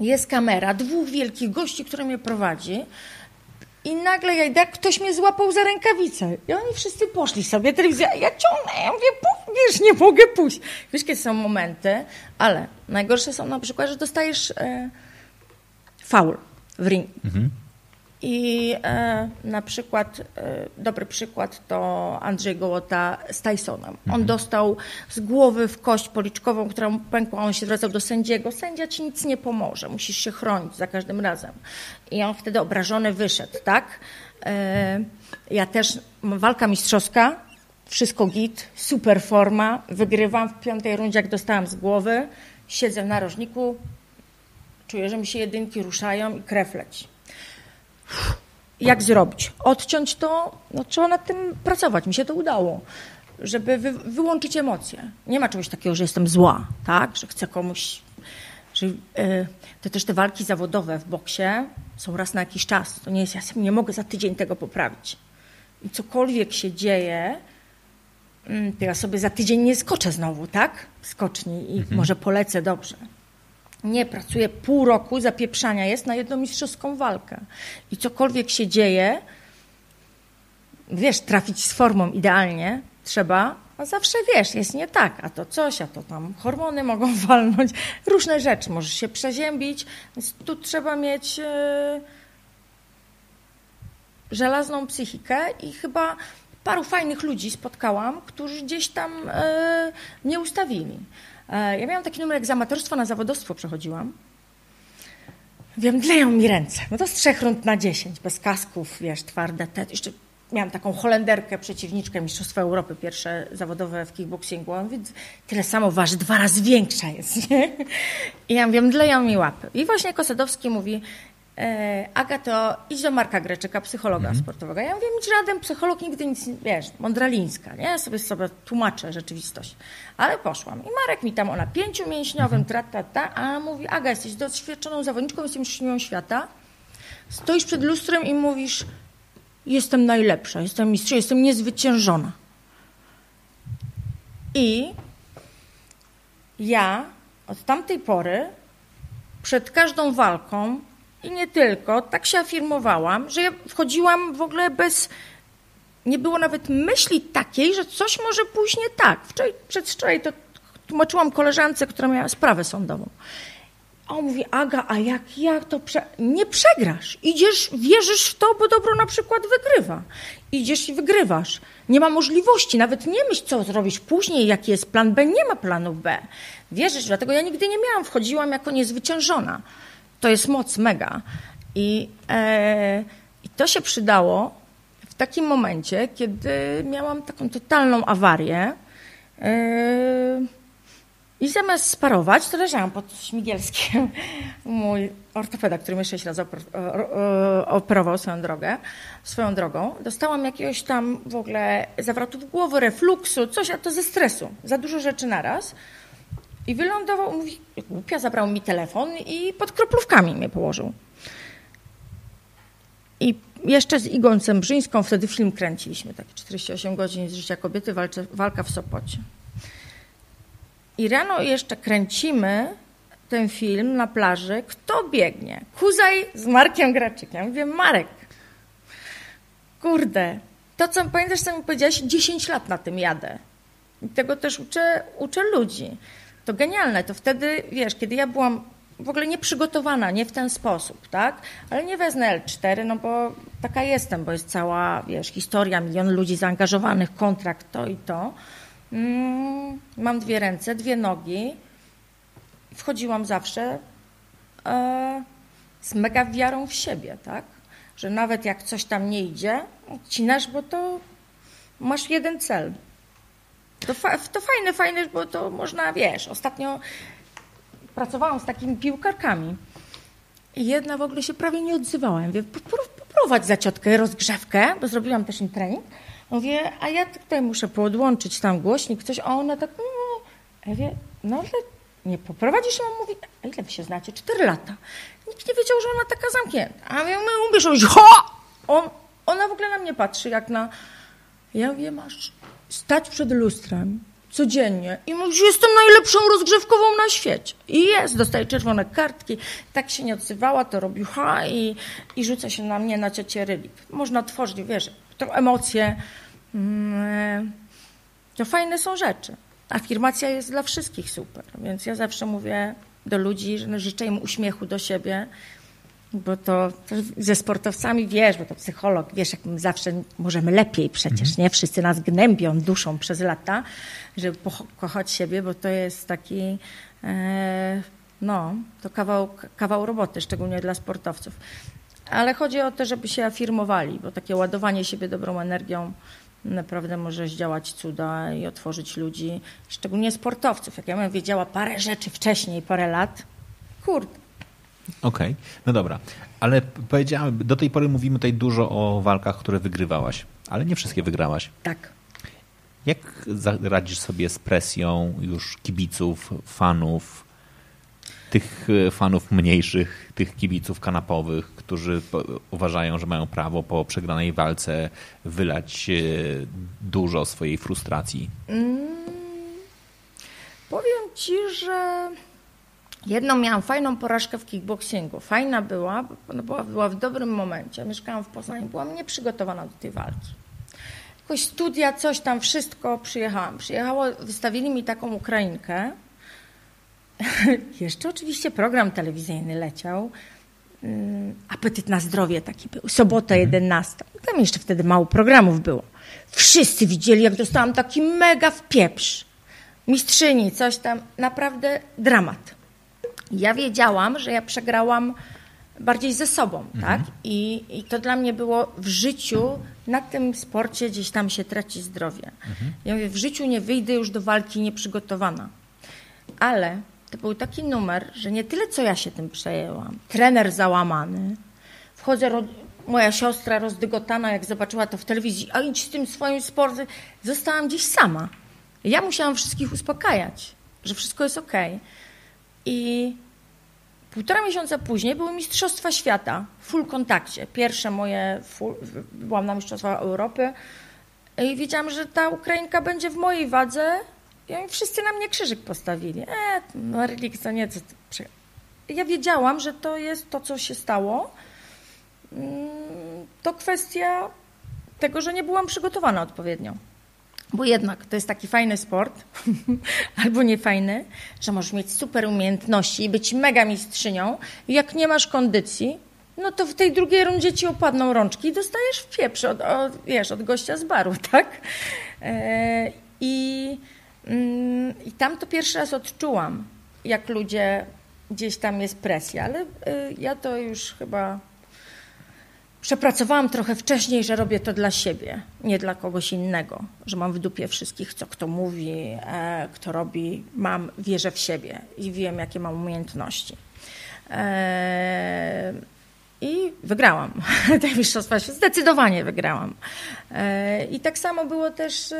jest kamera, dwóch wielkich gości, które mnie prowadzi. I nagle ja idę, ktoś mnie złapał za rękawicę. I oni wszyscy poszli sobie, telewizja, ja ciągnę, ja mówię, wiesz, nie mogę pójść. Wiesz, kiedy są momenty, ale najgorsze są na przykład, że dostajesz e, faul w ring. Mhm. I e, na przykład, e, dobry przykład to Andrzej Gołota z Tysonem. On mhm. dostał z głowy w kość policzkową, która mu pękła, on się zwracał do sędziego. Sędzia ci nic nie pomoże, musisz się chronić za każdym razem. I on wtedy obrażony wyszedł, tak? E, ja też, walka mistrzowska, wszystko git, super forma, wygrywam w piątej rundzie, jak dostałam z głowy, siedzę w narożniku, czuję, że mi się jedynki ruszają i krew leci jak zrobić? Odciąć to, no trzeba nad tym pracować. Mi się to udało, żeby wy, wyłączyć emocje. Nie ma czegoś takiego, że jestem zła, tak? Że chcę komuś... Że, yy, to też te walki zawodowe w boksie są raz na jakiś czas. To nie jest, ja nie mogę za tydzień tego poprawić. I cokolwiek się dzieje, mm, to ja sobie za tydzień nie skoczę znowu, tak? Skoczni i mhm. może polecę dobrze. Nie, pracuję pół roku, zapieprzania jest na jedną mistrzowską walkę. I cokolwiek się dzieje, wiesz, trafić z formą idealnie trzeba, a zawsze wiesz, jest nie tak, a to coś, a to tam hormony mogą walnąć, różne rzeczy, możesz się przeziębić, więc tu trzeba mieć yy, żelazną psychikę i chyba paru fajnych ludzi spotkałam, którzy gdzieś tam yy, nie ustawili. E, ja miałam taki numer, jak z amatorstwa na zawodowstwo przechodziłam. Wiem, dleją mi ręce. No to z trzech rund na dziesięć, bez kasków, wiesz, twarde te. Jeszcze miałam taką Holenderkę, przeciwniczkę Mistrzostwa Europy, pierwsze zawodowe w kickboxingu. Więc tyle samo waży, dwa razy większa jest? I ja wiem, dleją mi łapy. I właśnie Kosadowski mówi, E, Agato, idź do Marka Greczyka, psychologa mhm. sportowego. Ja mówię, mi żaden psycholog nigdy nic, wiesz, mądralińska, nie? Ja sobie sobie tłumaczę rzeczywistość. Ale poszłam. I Marek mi tam o napięciu mięśniowym, mhm. tra, ta, ta, a mówi, Aga, jesteś doświadczoną zawodniczką, jestem mistrzynią świata. Stoisz przed lustrem i mówisz, jestem najlepsza, jestem mistrz, jestem niezwyciężona. I ja od tamtej pory przed każdą walką i nie tylko, tak się afirmowałam, że ja wchodziłam w ogóle bez. Nie było nawet myśli takiej, że coś może pójść nie tak. Wczoraj, przedwczoraj to tłumaczyłam koleżance, która miała sprawę sądową. A on mówi, Aga, a jak, jak to prze... Nie przegrasz. Idziesz, wierzysz w to, bo dobro na przykład wygrywa. Idziesz i wygrywasz. Nie ma możliwości, nawet nie myśl, co zrobisz później, jaki jest plan B. Nie ma planu B. Wierzysz, dlatego ja nigdy nie miałam, wchodziłam jako niezwyciężona. To jest moc mega. I, e, i to się przydało w takim momencie, kiedy miałam taką totalną awarię. E, i zamiast sparować, to leżałam pod Śmigielskiem. Mój ortopeda, który mnie sześć razy operował swoją drogę, swoją drogą. Dostałam jakiegoś tam w ogóle zawrotów głowy, refluksu, coś, a to ze stresu. Za dużo rzeczy naraz. I wylądował, mówi, głupia, zabrał mi telefon i pod kroplówkami mnie położył. I jeszcze z Igą Cembrzyńską, wtedy film kręciliśmy, takie 48 godzin z życia kobiety, walczy, walka w Sopocie. I rano jeszcze kręcimy ten film na plaży. Kto biegnie? Kuzaj z Markiem Graczykiem. Mówię, Marek, kurde, to co pamiętasz, co mi powiedziałeś, 10 lat na tym jadę. I tego też uczę, uczę ludzi. To genialne. To wtedy, wiesz, kiedy ja byłam w ogóle nieprzygotowana, nie w ten sposób, tak? Ale nie wezmę L4, no bo taka jestem, bo jest cała, wiesz, historia, milion ludzi zaangażowanych, kontrakt, to i to. Mm, mam dwie ręce, dwie nogi. Wchodziłam zawsze e, z mega wiarą w siebie, tak? Że nawet jak coś tam nie idzie, odcinasz, bo to masz jeden cel. To, fa to fajne, fajne, bo to można, wiesz, ostatnio pracowałam z takimi piłkarkami i jedna w ogóle się prawie nie odzywała. Ja mówię, poprowadź za ciotkę rozgrzewkę, bo zrobiłam też im trening. Mówię, a ja tutaj muszę podłączyć tam głośnik, coś, a ona tak, no, ja mówię, no ale nie poprowadzisz? A on mówi, a ile wy się znacie? Cztery lata. Nikt nie wiedział, że ona taka zamknięta. A ja mówię, umiesz ho! On, ona w ogóle na mnie patrzy, jak na... Ja mówię, masz stać przed lustrem codziennie i mówisz, jestem najlepszą rozgrzewkową na świecie. I jest, dostaje czerwone kartki. Tak się nie odzywała, to robił ha i, i rzuca się na mnie, na ciocię Rylik. Można tworzyć, wiesz, to emocje. Mm, to fajne są rzeczy. Afirmacja jest dla wszystkich super. Więc ja zawsze mówię do ludzi, że życzę im uśmiechu do siebie, bo to, to, ze sportowcami wiesz, bo to psycholog, wiesz, jak my zawsze możemy lepiej przecież, mhm. nie? Wszyscy nas gnębią duszą przez lata, żeby pokochać siebie, bo to jest taki, e, no, to kawał, kawał roboty, szczególnie dla sportowców. Ale chodzi o to, żeby się afirmowali, bo takie ładowanie siebie dobrą energią naprawdę może zdziałać cuda i otworzyć ludzi, szczególnie sportowców. Jak ja bym wiedziała parę rzeczy wcześniej, parę lat, kurde. Okej, okay. no dobra. Ale powiedziałem, do tej pory mówimy tutaj dużo o walkach, które wygrywałaś, ale nie wszystkie wygrałaś. Tak. Jak radzisz sobie z presją już kibiców, fanów, tych e, fanów mniejszych, tych kibiców kanapowych, którzy uważają, że mają prawo po przegranej walce wylać e, dużo swojej frustracji? Mm, powiem ci, że jedną miałam fajną porażkę w kickboxingu. Fajna była, ona była, była w dobrym momencie. Mieszkałam w Poznaniu, byłam nieprzygotowana do tej walki. Jakoś studia, coś tam, wszystko przyjechałam. Przyjechało, wystawili mi taką Ukrainkę, Jeszcze oczywiście program telewizyjny leciał. Mm, apetyt na zdrowie taki był. Sobota 11. Mhm. Tam jeszcze wtedy mało programów było. Wszyscy widzieli, jak dostałam taki mega wpieprz. Mistrzyni, coś tam. Naprawdę dramat. Ja wiedziałam, że ja przegrałam bardziej ze sobą, mhm. tak? I, I to dla mnie było w życiu, na tym sporcie gdzieś tam się traci zdrowie. Mhm. Ja mówię, w życiu nie wyjdę już do walki nieprzygotowana. Ale to był taki numer, że nie tyle co ja się tym przejęłam. Trener załamany. Wchodzę, moja siostra rozdygotana, jak zobaczyła to w telewizji, a idź z tym swoim sportem. Zostałam gdzieś sama. Ja musiałam wszystkich uspokajać, że wszystko jest ok. I półtora miesiąca później były Mistrzostwa Świata w full kontakcie. Pierwsze moje, full, byłam na Mistrzostwach Europy i wiedziałam, że ta Ukrainka będzie w mojej wadze i oni wszyscy na mnie krzyżyk postawili. E, no relik to nie, co ja wiedziałam, że to jest to, co się stało. Mm, to kwestia tego, że nie byłam przygotowana odpowiednio. Bo jednak to jest taki fajny sport, albo niefajny, że możesz mieć super umiejętności i być mega mistrzynią. Jak nie masz kondycji, no to w tej drugiej rundzie ci opadną rączki i dostajesz w pieprz od, od, wiesz, od gościa z baru, tak? E, I, mm, I tam to pierwszy raz odczułam, jak ludzie, gdzieś tam jest presja, ale y, ja to już chyba przepracowałam trochę wcześniej, że robię to dla siebie, nie dla kogoś innego, że mam w dupie wszystkich, co kto mówi, e, kto robi, mam, wierzę w siebie i wiem, jakie mam umiejętności. E, I wygrałam te mistrzostwa, zdecydowanie wygrałam. E, I tak samo było też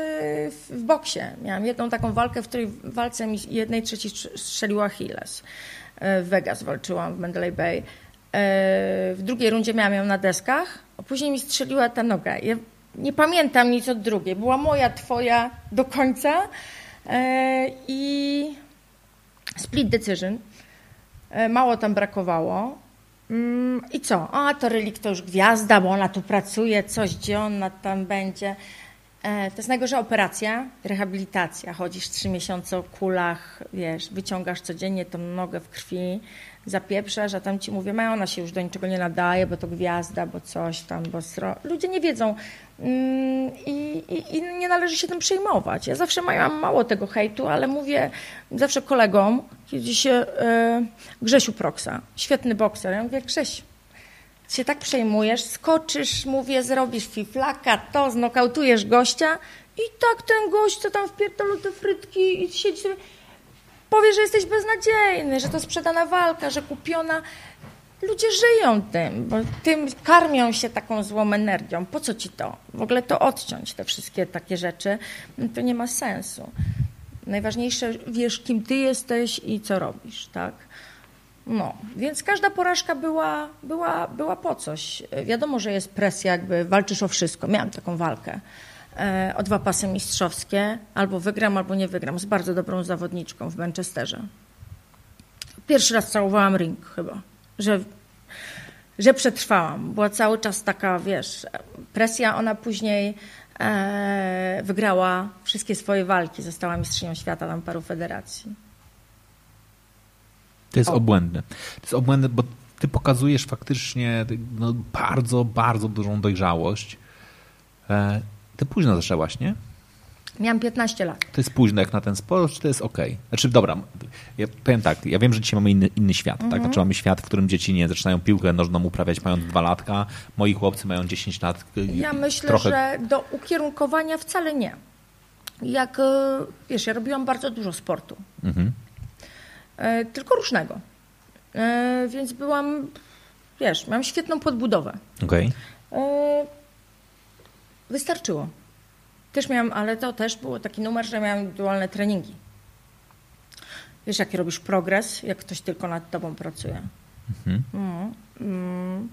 w boksie. Miałam jedną taką walkę, w której walce mi jednej trzeciej strzeliła Achilles. W Vegas walczyłam w Mandalay Bay E, w drugiej rundzie miałam ją na deskach, a później mi strzeliła ta noga. Ja nie pamiętam nic od drugiej. Była moja, twoja do końca e, i split decision. E, mało tam brakowało. Mm, I co? A, to Relik to już gwiazda, bo ona tu pracuje, coś, gdzie ona tam będzie. To jest najgorsza operacja, rehabilitacja. Chodzisz trzy miesiące o kulach, wiesz, wyciągasz codziennie tą nogę w krwi zapieprzasz, a tam ci mówię, ma ona się już do niczego nie nadaje, bo to gwiazda, bo coś tam, bo sro... Ludzie nie wiedzą mm, i, i, i, nie należy się tym przejmować. Ja zawsze mam mało tego hejtu, ale mówię zawsze kolegom, kiedy się e, Grzesiu Proksa, świetny bokser, ja mówię, Grzesiu, się tak przejmujesz, skoczysz, mówię, zrobisz fiflaka, to, znokautujesz gościa i tak ten gość, co tam wpierdolą te frytki i siedzi sobie powie, że jesteś beznadziejny, że to sprzedana walka, że kupiona. Ludzie żyją tym, bo tym karmią się taką złą energią. Po co ci to? W ogóle to odciąć, te wszystkie takie rzeczy, to nie ma sensu. Najważniejsze, wiesz, kim ty jesteś i co robisz, tak? No, więc każda porażka była, była, była po coś. Wiadomo, że jest presja, jakby walczysz o wszystko. Miałam taką walkę. E, o dwa pasy mistrzowskie. Albo wygram, albo nie wygram. Z bardzo dobrą zawodniczką w Manchesterze. Pierwszy raz całowałam ring chyba, że, że przetrwałam. Była cały czas taka, wiesz, presja. Ona później e, wygrała wszystkie swoje walki. Została mistrzynią świata tam paru federacji. To jest o. obłędne. To jest obłędne, bo ty pokazujesz faktycznie no, bardzo, bardzo dużą dojrzałość. E, ty późno zaczęłaś, nie? Miałam 15 lat. To jest późno jak na ten sport, czy to jest ok? Znaczy, dobra, ja powiem tak, ja wiem, że dzisiaj mamy inny, inny świat, tak? Znaczy mamy świat, w którym dzieci nie zaczynają piłkę nożną uprawiać mając dwa latka, moi chłopcy mają 10 lat. Ja myślę, trochę... że do ukierunkowania wcale nie. Jak, e, wiesz, ja robiłam bardzo dużo sportu. Mhm. E, tylko różnego. E, więc byłam, wiesz, miałam świetną podbudowę. Okej. Okay wystarczyło. Też miałam, ale to też było taki numer, że miałam indywidualne treningi. Wiesz, jaki robisz progres, jak ktoś tylko nad tobą pracuje. Mhm. Mm, mm.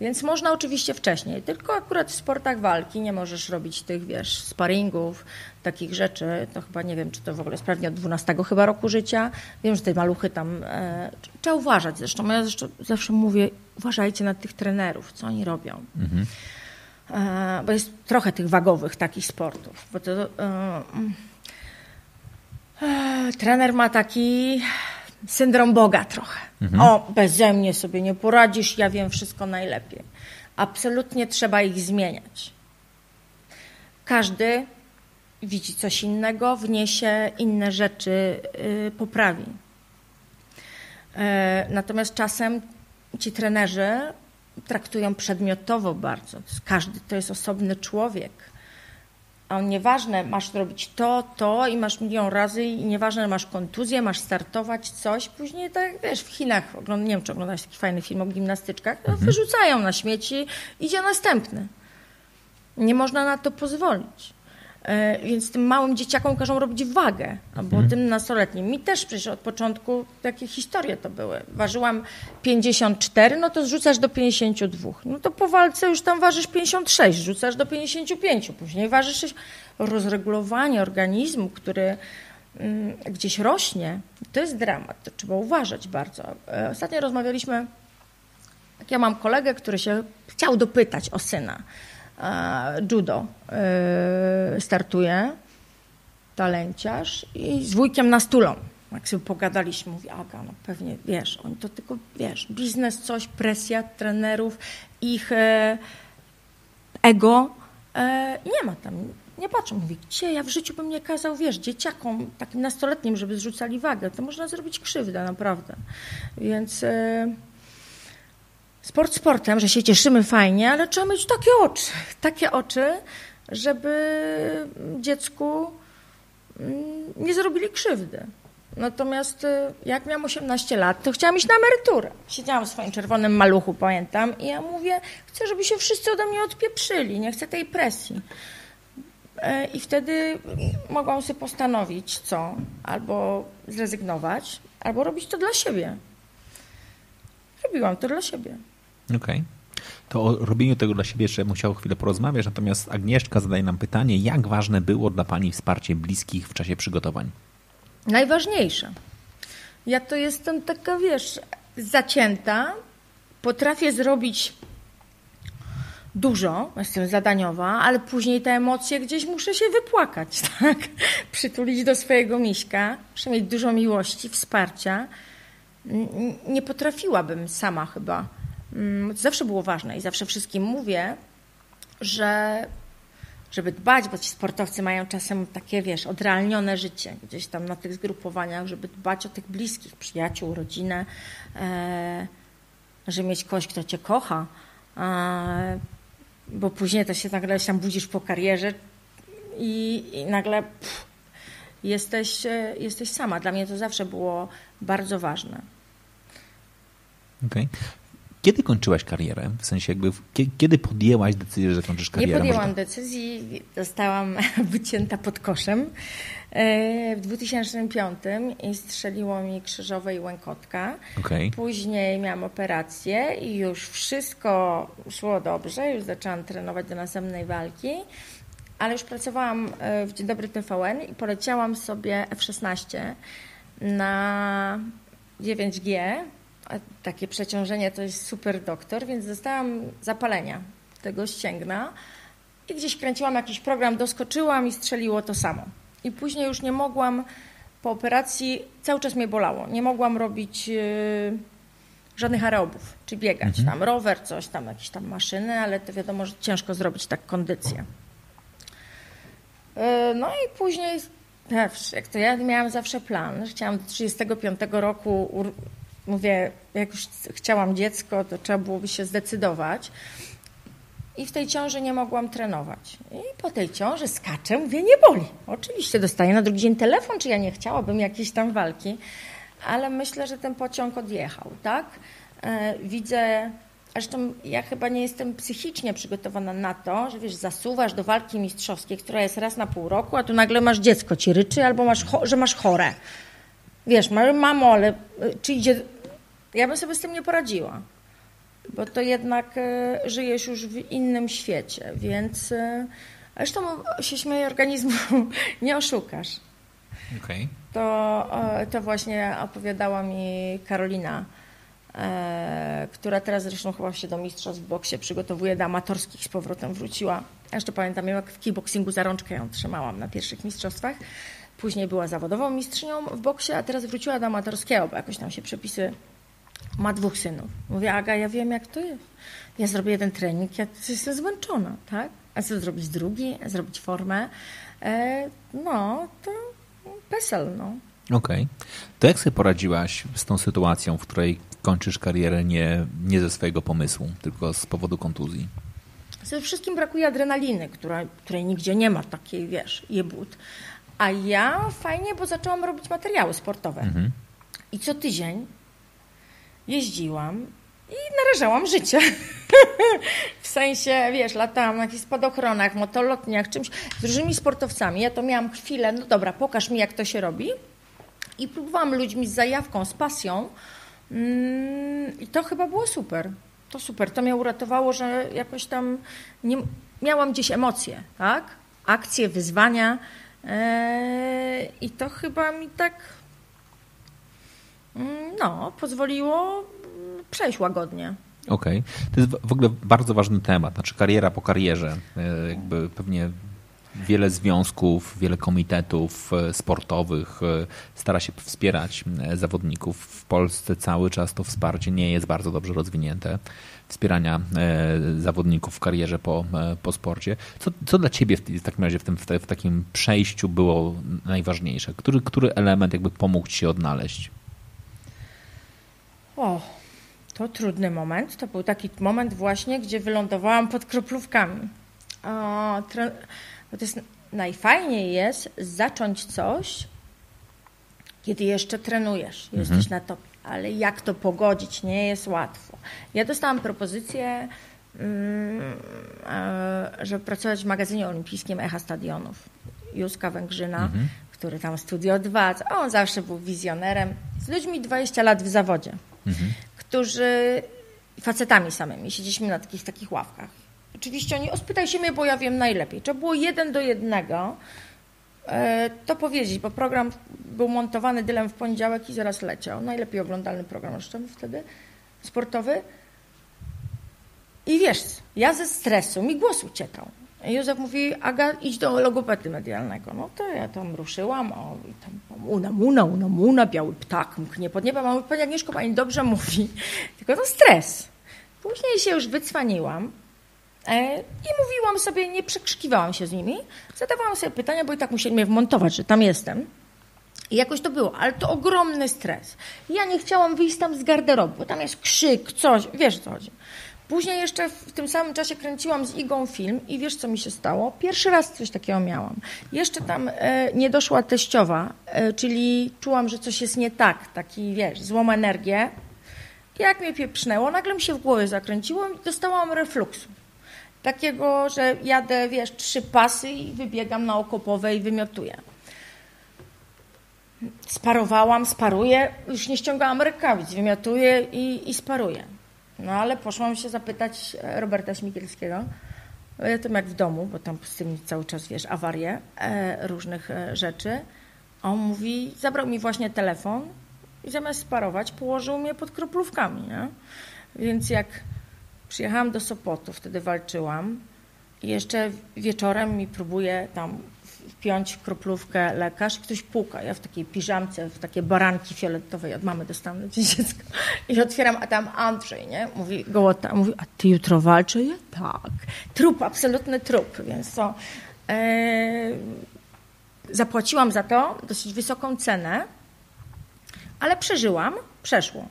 Więc można oczywiście wcześniej, tylko akurat w sportach walki nie możesz robić tych, wiesz, sparingów, takich rzeczy. To chyba nie wiem, czy to w ogóle jest pewnie od 12 chyba roku życia. Wiem, że te maluchy tam. E, trzeba uważać zresztą. Ja zresztą zawsze mówię, uważajcie na tych trenerów, co oni robią. Mhm. E, bo jest trochę tych wagowych takich sportów. Bo to, e, e, trener ma taki syndrom Boga trochę. Mhm. O, beze mnie sobie nie poradzisz, ja wiem wszystko najlepiej. Absolutnie trzeba ich zmieniać. Każdy widzi coś innego, wniesie inne rzeczy, yy, poprawi. Yy, natomiast czasem ci trenerzy traktują przedmiotowo bardzo. Każdy to jest osobny człowiek. A nieważne, masz robić to, to i masz milion razy i nieważne, masz kontuzję, masz startować coś. Później tak, wiesz, w Chinach, nie wiem, czy oglądałeś taki fajny film o gimnastyczkach, mhm. wyrzucają na śmieci, idzie następny. Nie można na to pozwolić. E, więc tym małym dzieciakom każą robić wagę, albo mhm. tym nastoletnim. Mi też przecież od początku takie historie to były. Ważyłam 54, no to zrzucasz do 52. No to po walce już tam ważysz 56, rzucasz do 55, później ważysz 6. Rozregulowanie organizmu, który mm, gdzieś rośnie, to jest dramat, to trzeba uważać bardzo. E, ostatnio rozmawialiśmy, jak ja mam kolegę, który się chciał dopytać o syna. Judo e, startuje, talenciarz i z wujkiem na stulą. Jak sobie pogadaliśmy, mówi Aga, no pewnie, wiesz, oni to tylko, wiesz, biznes, coś, presja trenerów, ich e, ego e, nie ma tam, nie patrzą. Mówi, gdzie ja w życiu bym nie kazał, wiesz, dzieciakom, takim nastoletnim, żeby zrzucali wagę, to można zrobić krzywdę, naprawdę. Więc sport sportem, że się cieszymy fajnie, ale trzeba mieć takie oczy, takie oczy, żeby dziecku mm, nie zrobili krzywdy. Natomiast y, jak miałam 18 lat, to chciałam iść na emeryturę. Siedziałam w swoim czerwonym maluchu, pamiętam, i ja mówię, chcę, żeby się wszyscy ode mnie odpieprzyli, nie chcę tej presji. E, I wtedy mogłam sobie postanowić, co, albo zrezygnować, albo robić to dla siebie. Robiłam to dla siebie. Okej. Okay. To o robieniu tego dla siebie jeszcze musiał chwilę porozmawiać, natomiast Agnieszka zadaje nam pytanie, jak ważne było dla Pani wsparcie bliskich w czasie przygotowań? najważniejsze. Ja to jestem taka, wiesz, zacięta, potrafię zrobić dużo, jestem zadaniowa, ale później te emocje gdzieś muszę się wypłakać, tak? Przytulić do swojego miśka, muszę mieć dużo miłości, wsparcia. Nie potrafiłabym sama chyba. Mm, zawsze było ważne i zawsze wszystkim mówię, że żeby dbać, bo ci sportowcy mają czasem takie, wiesz, odrealnione życie gdzieś tam na tych zgrupowaniach, żeby dbać o tych bliskich, przyjaciół, rodzinę, e, żeby mieć kogoś, kto cię kocha, e, bo później to się nagle się budzisz po karierze i, i nagle pff, jesteś, e, jesteś sama. Dla mnie to zawsze było bardzo ważne. Okej. Okay. Kiedy kończyłaś karierę? W sensie jakby, kiedy podjęłaś decyzję, że kończysz karierę? Nie podjęłam decyzji, zostałam wycięta pod koszem e, w 2005 i strzeliło mi krzyżowe i łękotka. Okay. Później miałam operację i już wszystko szło dobrze, już zaczęłam trenować do następnej walki, ale już pracowałam e, w Dzień Dobry TVN i poleciałam sobie F-16 na 9G takie przeciążenie to jest super doktor, więc dostałam zapalenia tego ścięgna i gdzieś kręciłam jakiś program, doskoczyłam i strzeliło to samo. I później już nie mogłam, po operacji cały czas mnie bolało. Nie mogłam robić yy, żadnych aerobów, czy biegać mhm. tam, rower, coś tam, jakieś tam maszyny, ale to wiadomo, że ciężko zrobić tak kondycję. Yy, no i później, jak to ja miałam zawsze plan, że chciałam do 35 roku mówię, jak już chciałam dziecko, to trzeba byłoby się zdecydować. I w tej ciąży nie mogłam trenować. I po tej ciąży skaczę, mówię, nie boli. Oczywiście dostaję na drugi dzień telefon, czy ja nie chciałabym jakiejś tam walki, ale myślę, że ten pociąg odjechał, tak? E, widzę, zresztą ja chyba nie jestem psychicznie przygotowana na to, że wiesz, zasuwasz do walki mistrzowskiej, która jest raz na pół roku, a tu nagle masz dziecko ci ryczy, albo masz, że masz chore. Wiesz, mamo, ale czy idzie ja bym sobie z tym nie poradziła, bo to jednak e, żyjesz już w innym świecie, więc e, zresztą się śmieję organizmu, nie oszukasz. Okay. To, e, to właśnie opowiadała mi Karolina, która teraz zresztą chyba się do mistrzostw w boksie przygotowuje, do amatorskich z powrotem wróciła. Ja jeszcze pamiętam, jak w kickboxingu za rączkę ją trzymałam na pierwszych mistrzostwach. Później była zawodową mistrzynią w boksie, a teraz wróciła do amatorskiego, bo jakoś tam się przepisy ma dwóch synów. Mówię, Aga, ja wiem jak to jest. Ja zrobię jeden trening, ja jestem zmęczona, tak? A co zrobić drugi, zrobić formę? E, no, to PESEL, no. Okej. Okay. To jak sobie poradziłaś z tą sytuacją, w której kończysz karierę nie, nie ze swojego pomysłu, tylko z powodu kontuzji? Ze wszystkim brakuje adrenaliny, która, której nigdzie nie ma, takiej, wiesz, jebut. A ja fajnie, bo zaczęłam robić materiały sportowe. Mhm. I co tydzień jeździłam i narażałam życie. w sensie, wiesz, latałam na jakichś spadochronach, motolotniach, czymś z różnymi sportowcami. Ja to miałam chwilę, no dobra, pokaż mi, jak to się robi. I próbowałam ludźmi z zajawką, z pasją. Mm, I to chyba było super. To super. To mnie uratowało, że jakoś tam nie, miałam gdzieś emocje, tak? Akcje, wyzwania E, I to chyba mi tak no, pozwoliło przejść łagodnie. Okej. Okay. To jest w ogóle bardzo ważny temat, znaczy kariera po karierze. E, jakby pewnie wiele związków, wiele komitetów e, sportowych e, stara się wspierać zawodników. W Polsce cały czas to wsparcie nie jest bardzo dobrze rozwinięte. Wspierania zawodników w karierze po, po sporcie. Co, co dla Ciebie w takim razie w, tym, w takim przejściu było najważniejsze? Który, który element jakby pomógł Ci odnaleźć? O, to trudny moment. To był taki moment właśnie, gdzie wylądowałam pod kroplówkami. O, to jest, najfajniej jest zacząć coś, kiedy jeszcze trenujesz, mhm. jesteś na topie. Ale jak to pogodzić? Nie jest łatwo. Ja dostałam propozycję, mm, e, żeby pracować w magazynie olimpijskim Echa Stadionów. Józka Węgrzyna, mhm. który tam Studio 2, on zawsze był wizjonerem, z ludźmi 20 lat w zawodzie. Mhm którzy facetami samymi, siedzieliśmy na takich takich ławkach. Oczywiście oni, o spytaj się mnie, bo ja wiem najlepiej. Trzeba było jeden do jednego e, to powiedzieć, bo program był montowany dylem w poniedziałek i zaraz leciał. Najlepiej oglądalny program zresztą wtedy, sportowy. I wiesz, ja ze stresu, mi głos uciekał. Józef mówi, Aga, idź do logopedy medialnego. No to ja tam ruszyłam, o, i tam una, muna, una, muna, biały ptak mknie pod niebem. Mówi, pani Agnieszko, pani dobrze mówi, tylko to stres. Później się już wycwaniłam e, i mówiłam sobie, nie przekrzykiwałam się z nimi, zadawałam sobie pytania, bo i tak musieli mnie wmontować, że tam jestem. I jakoś to było, ale to ogromny stres. Ja nie chciałam wyjść tam z garderoby, bo tam jest krzyk, coś, wiesz o co chodzi. Później jeszcze w tym samym czasie kręciłam z Igą film i wiesz, co mi się stało? Pierwszy raz coś takiego miałam. Jeszcze tam e, nie doszła teściowa, e, czyli czułam, że coś jest nie tak, taki, wiesz, złą energię. Jak mnie pieprznęło, nagle mi się w głowie zakręciło i dostałam refluksu. Takiego, że jadę, wiesz, trzy pasy i wybiegam na okopowe i wymiotuję. Sparowałam, sparuję, już nie ściągałam rękawic, wymiotuję i, i sparuję. No ale poszłam się zapytać e, Roberta Śmigielskiego, ja tam jak w domu, bo tam z tym cały czas, wiesz, awarie e, różnych e, rzeczy. On mówi, zabrał mi właśnie telefon i zamiast sparować, położył mnie pod kroplówkami, nie? Więc jak przyjechałam do Sopotu, wtedy walczyłam i jeszcze wieczorem mi próbuje tam wpiąć kroplówkę lekarz i ktoś puka. Ja w takiej piżamce, w takie baranki fioletowej od mamy dostałam na dziecko. I otwieram, a tam Andrzej, nie? Mówi gołota, mówi, a ty jutro walczy? Ja tak. Trup, absolutny trup, więc to... E, zapłaciłam za to dosyć wysoką cenę, ale przeżyłam, przeszło.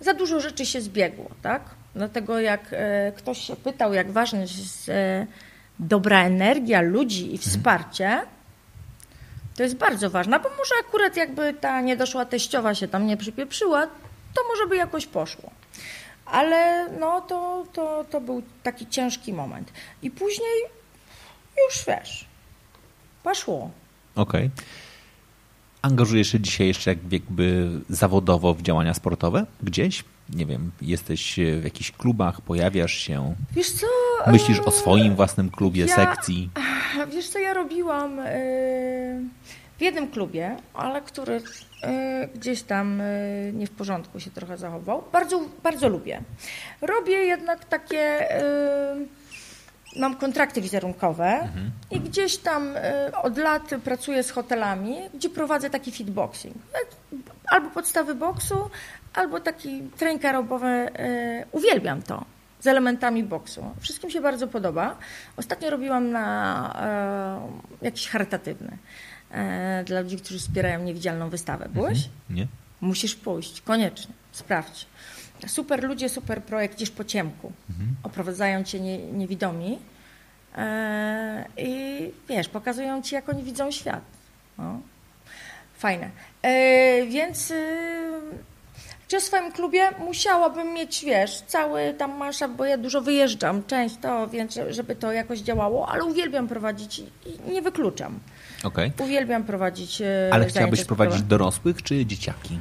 Za dużo rzeczy się zbiegło, tak? Dlatego jak e, ktoś się pytał, jak ważne jest e, dobra energia ludzi i wsparcie, to jest bardzo ważne, bo może akurat jakby ta niedoszła teściowa się tam nie przypieprzyła, to może by jakoś poszło. Ale no to, to, to był taki ciężki moment. I później już wiesz, poszło. Okej. Okay. Angażujesz się dzisiaj jeszcze jakby zawodowo w działania sportowe gdzieś? Nie wiem, jesteś w jakichś klubach, pojawiasz się? Wiesz co? Myślisz o swoim własnym klubie, ja, sekcji? Wiesz co, ja robiłam e, w jednym klubie, ale który e, gdzieś tam e, nie w porządku się trochę zachował. Bardzo, bardzo lubię. Robię jednak takie mam kontrakty wizerunkowe mhm. i gdzieś tam od lat pracuję z hotelami, gdzie prowadzę taki fitboxing. Albo podstawy boksu, albo taki trening aerobowy. E, uwielbiam to z elementami boksu. Wszystkim się bardzo podoba. Ostatnio robiłam na e, jakiś charytatywny e, dla ludzi, którzy wspierają niewidzialną wystawę. Byłeś? Mhm. Nie. Musisz pójść, koniecznie. Sprawdź. Super ludzie, super projekt, gdzieś po ciemku. Mhm. Oprowadzają cię nie, niewidomi e, i wiesz, pokazują ci, jak oni widzą świat. No. Fajne. Więc czy w swoim klubie musiałabym mieć, wiesz, cały tam masza, bo ja dużo wyjeżdżam, często, więc żeby to jakoś działało, ale uwielbiam prowadzić i nie wykluczam. Okay. Uwielbiam prowadzić. Ale chciałabyś prowadzić dorosłych czy dzieciaki?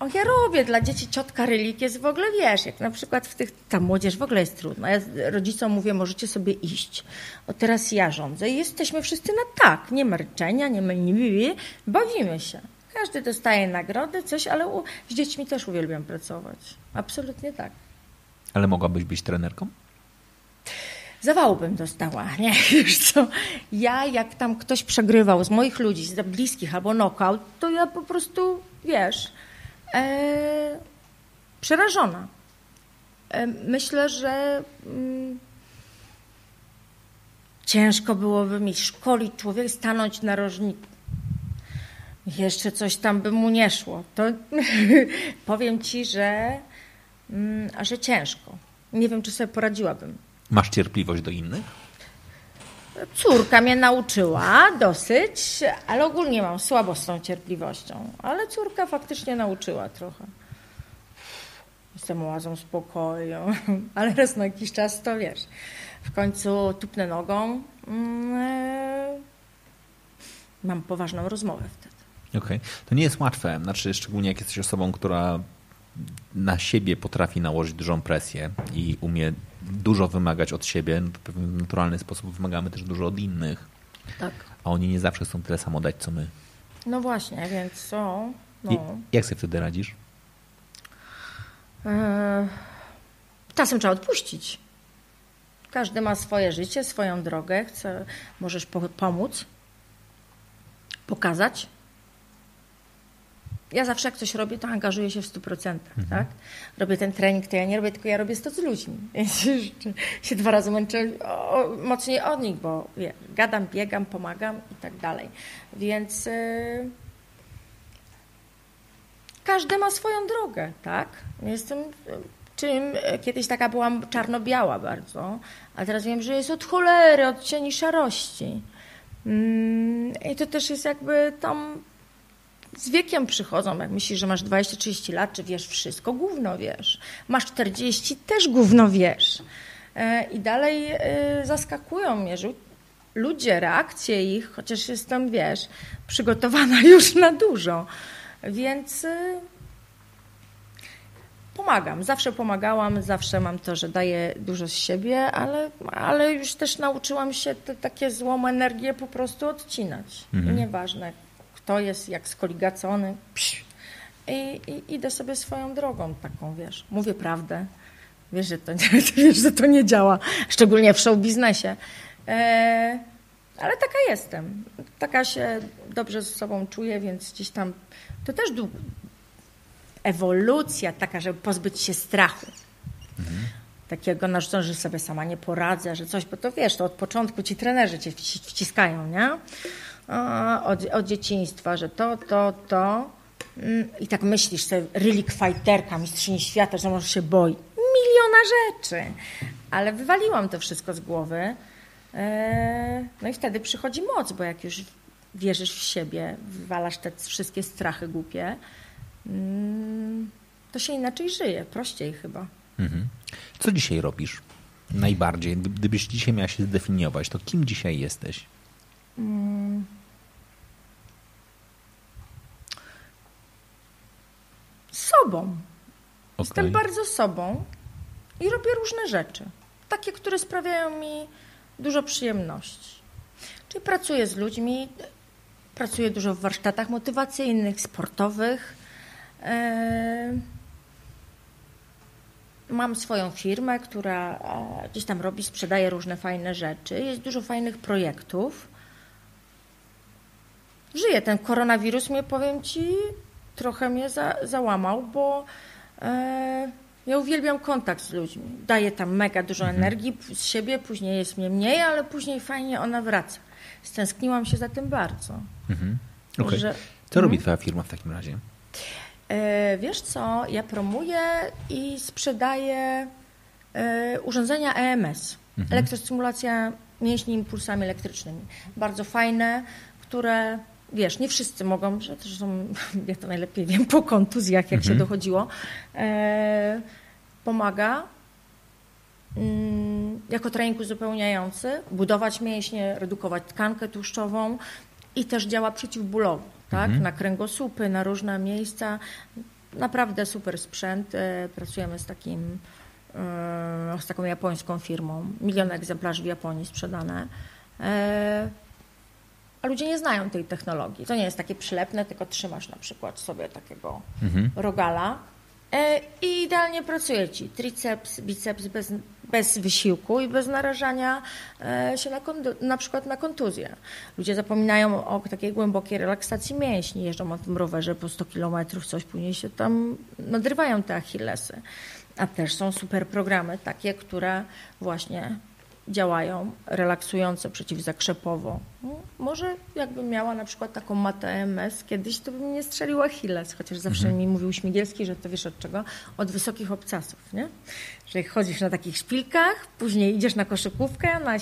O, ja robię dla dzieci ciotka relik jest w ogóle, wiesz, jak na przykład w tych, ta młodzież w ogóle jest trudna. Ja rodzicom mówię, możecie sobie iść. O, teraz ja rządzę i jesteśmy wszyscy na tak. Nie ma ryczenia, nie ma bawimy się. Każdy dostaje nagrody, coś, ale u, z dziećmi też uwielbiam pracować. Absolutnie tak. Ale mogłabyś być trenerką? Zawału bym dostała, nie? Wiesz co? Ja, jak tam ktoś przegrywał z moich ludzi, z bliskich albo knockout, to ja po prostu, wiesz, e, przerażona. E, myślę, że mm, ciężko byłoby mi szkolić człowiek, stanąć na rożniku. Jeszcze coś tam by mu nie szło. To powiem ci, że, mm, że ciężko. Nie wiem, czy sobie poradziłabym. Masz cierpliwość do innych? Córka mnie nauczyła dosyć, ale ogólnie mam słabo z tą cierpliwością. Ale córka faktycznie nauczyła trochę. Jestem oazą spokoju, ale raz na jakiś czas to wiesz. W końcu tupnę nogą. Mm, mam poważną rozmowę wtedy. Okej. Okay. To nie jest łatwe, znaczy szczególnie jak jesteś osobą, która na siebie potrafi nałożyć dużą presję i umie dużo wymagać od siebie, no to w pewien naturalny sposób wymagamy też dużo od innych. Tak. A oni nie zawsze chcą tyle samo dać, co my. No właśnie, więc co? No. I jak sobie wtedy radzisz? Eee, czasem trzeba odpuścić. Każdy ma swoje życie, swoją drogę. Chce, możesz po pomóc, pokazać, ja zawsze jak coś robię, to angażuję się w 100%. Mhm. Tak? Robię ten trening, to ja nie robię, tylko ja robię to z ludźmi. Więc się dwa razy męczę o, mocniej od nich, bo wie, gadam, biegam, pomagam i tak dalej. Więc yy, każdy ma swoją drogę, tak? Jestem czym kiedyś taka byłam czarno-biała bardzo, a teraz wiem, że jest od cholery, od cieni szarości. Mm, I to też jest jakby tam z wiekiem przychodzą, jak myślisz, że masz 20-30 lat, czy wiesz wszystko, gówno wiesz. Masz 40, też gówno wiesz. E, I dalej e, zaskakują mnie, że ludzie, reakcje ich, chociaż jestem, wiesz, przygotowana już na dużo. Więc e, pomagam. Zawsze pomagałam, zawsze mam to, że daję dużo z siebie, ale, ale już też nauczyłam się te takie złą energię po prostu odcinać. Mhm. Nieważne kto jest jak skoligacony. I, I, idę sobie swoją drogą taką, wiesz. Mówię prawdę. Wiesz, że to, wiesz, że to nie działa, szczególnie w show biznesie. E, ale taka jestem. Taka się dobrze ze sobą czuję, więc gdzieś tam to też ewolucja taka, żeby pozbyć się strachu. Mhm. Takiego narzucenia, że sobie sama nie poradzę, że coś, bo to wiesz, to od początku ci trenerzy cię wciskają, nie? Od, od dzieciństwa, że to, to, to. Mm, I tak myślisz sobie, relik fighterka, mistrzyni świata, że może się boi. Miliona rzeczy. Ale wywaliłam to wszystko z głowy. E, no i wtedy przychodzi moc, bo jak już wierzysz w siebie, wywalasz te wszystkie strachy głupie, mm, to się inaczej żyje, prościej chyba. Mhm. Co dzisiaj robisz? Najbardziej. Gdybyś dzisiaj miała się zdefiniować, to kim dzisiaj jesteś? Hmm. Sobą. Okay. Jestem bardzo sobą i robię różne rzeczy. Takie, które sprawiają mi dużo przyjemności. Czyli pracuję z ludźmi, pracuję dużo w warsztatach motywacyjnych, sportowych. E, mam swoją firmę, która e, gdzieś tam robi, sprzedaje różne fajne rzeczy. Jest dużo fajnych projektów. Żyję. Ten koronawirus mnie, powiem Ci, trochę mnie za, załamał, bo e, ja uwielbiam kontakt z ludźmi. Daję tam mega dużo mhm. energii z siebie, później jest mnie mniej, ale później fajnie ona wraca. Stęskniłam się za tym bardzo. Mhm. Okay. Że, co robi mhm. Twoja firma w takim razie? E, wiesz co, ja promuję i sprzedaję e, urządzenia EMS, mhm. elektrostymulacja mięśni impulsami elektrycznymi. Bardzo fajne, które wiesz, nie wszyscy mogą, są, ja to najlepiej wiem, po kontuzjach, jak mhm. się dochodziło, e, pomaga mm, jako trening uzupełniający, budować mięśnie, redukować tkankę tłuszczową i też działa przeciwbólowo, tak? Mhm. Na kręgosłupy, na różne miejsca. naprawdę super sprzęt. E, pracujemy z takim z taką japońską firmą. Milion egzemplarzy w Japonii sprzedane. A ludzie nie znają tej technologii. To nie jest takie przylepne, tylko trzymasz na przykład sobie takiego mhm. rogala E, I idealnie pracuje ci triceps, biceps bez, bez wysiłku i bez narażania e, się na, na przykład na kontuzję. Ludzie zapominają o takiej głębokiej relaksacji mięśni, jeżdżą na tym rowerze po 100 kilometrów, coś później się tam nadrywają te achillesy. A też są super programy takie, które właśnie działają relaksujące, przeciwzakrzepowo. No, może jakbym miała na przykład taką matę MS kiedyś, to bym nie strzeliła Achilles, chociaż zawsze mhm. mi mówił Śmigielski, że to wiesz od czego? Od wysokich obcasów, nie? Że chodzisz na takich szpilkach, później idziesz na koszykówkę na,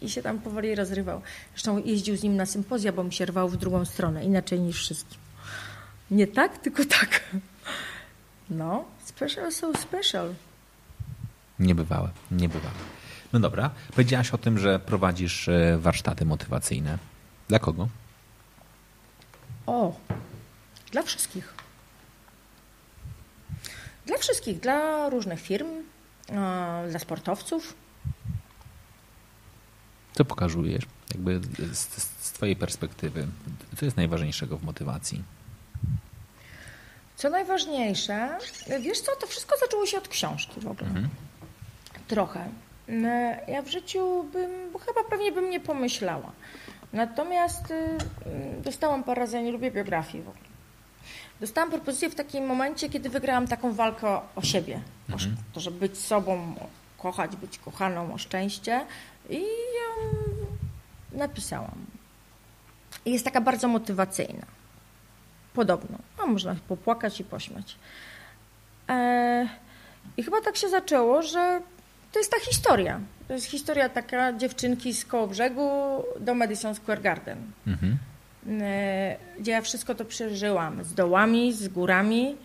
i się tam powoli rozrywał. Zresztą jeździł z nim na sympozja, bo mi się rwał w drugą stronę, inaczej niż wszystkim. Nie tak, tylko tak. No, special so special. Niebywałe, niebywałe. No dobra. Powiedziałaś o tym, że prowadzisz e, warsztaty motywacyjne. Dla kogo? O, dla wszystkich. Dla wszystkich, dla różnych firm, dla sportowców. Co pokazujesz? Jakby z, z Twojej perspektywy, co jest najważniejszego w motywacji? Co najważniejsze, wiesz co, to wszystko zaczęło się od książki w ogóle. Mhm. Trochę. No, ja w życiu bym, bo chyba pewnie bym nie pomyślała. Natomiast y, dostałam parę razy, ja nie lubię biografii w ogóle. Dostałam propozycję w takim momencie, kiedy wygrałam taką walkę o siebie. Mhm. O to, żeby być sobą, kochać, być kochaną, o szczęście. I ją napisałam. I jest taka bardzo motywacyjna. Podobno. A można popłakać i pośmiać. E, I chyba tak się zaczęło, że to jest ta historia. To jest historia taka dziewczynki z koło brzegu do Madison Square Garden. Mhm. E, gdzie ja wszystko to przeżyłam. Z dołami, z górami.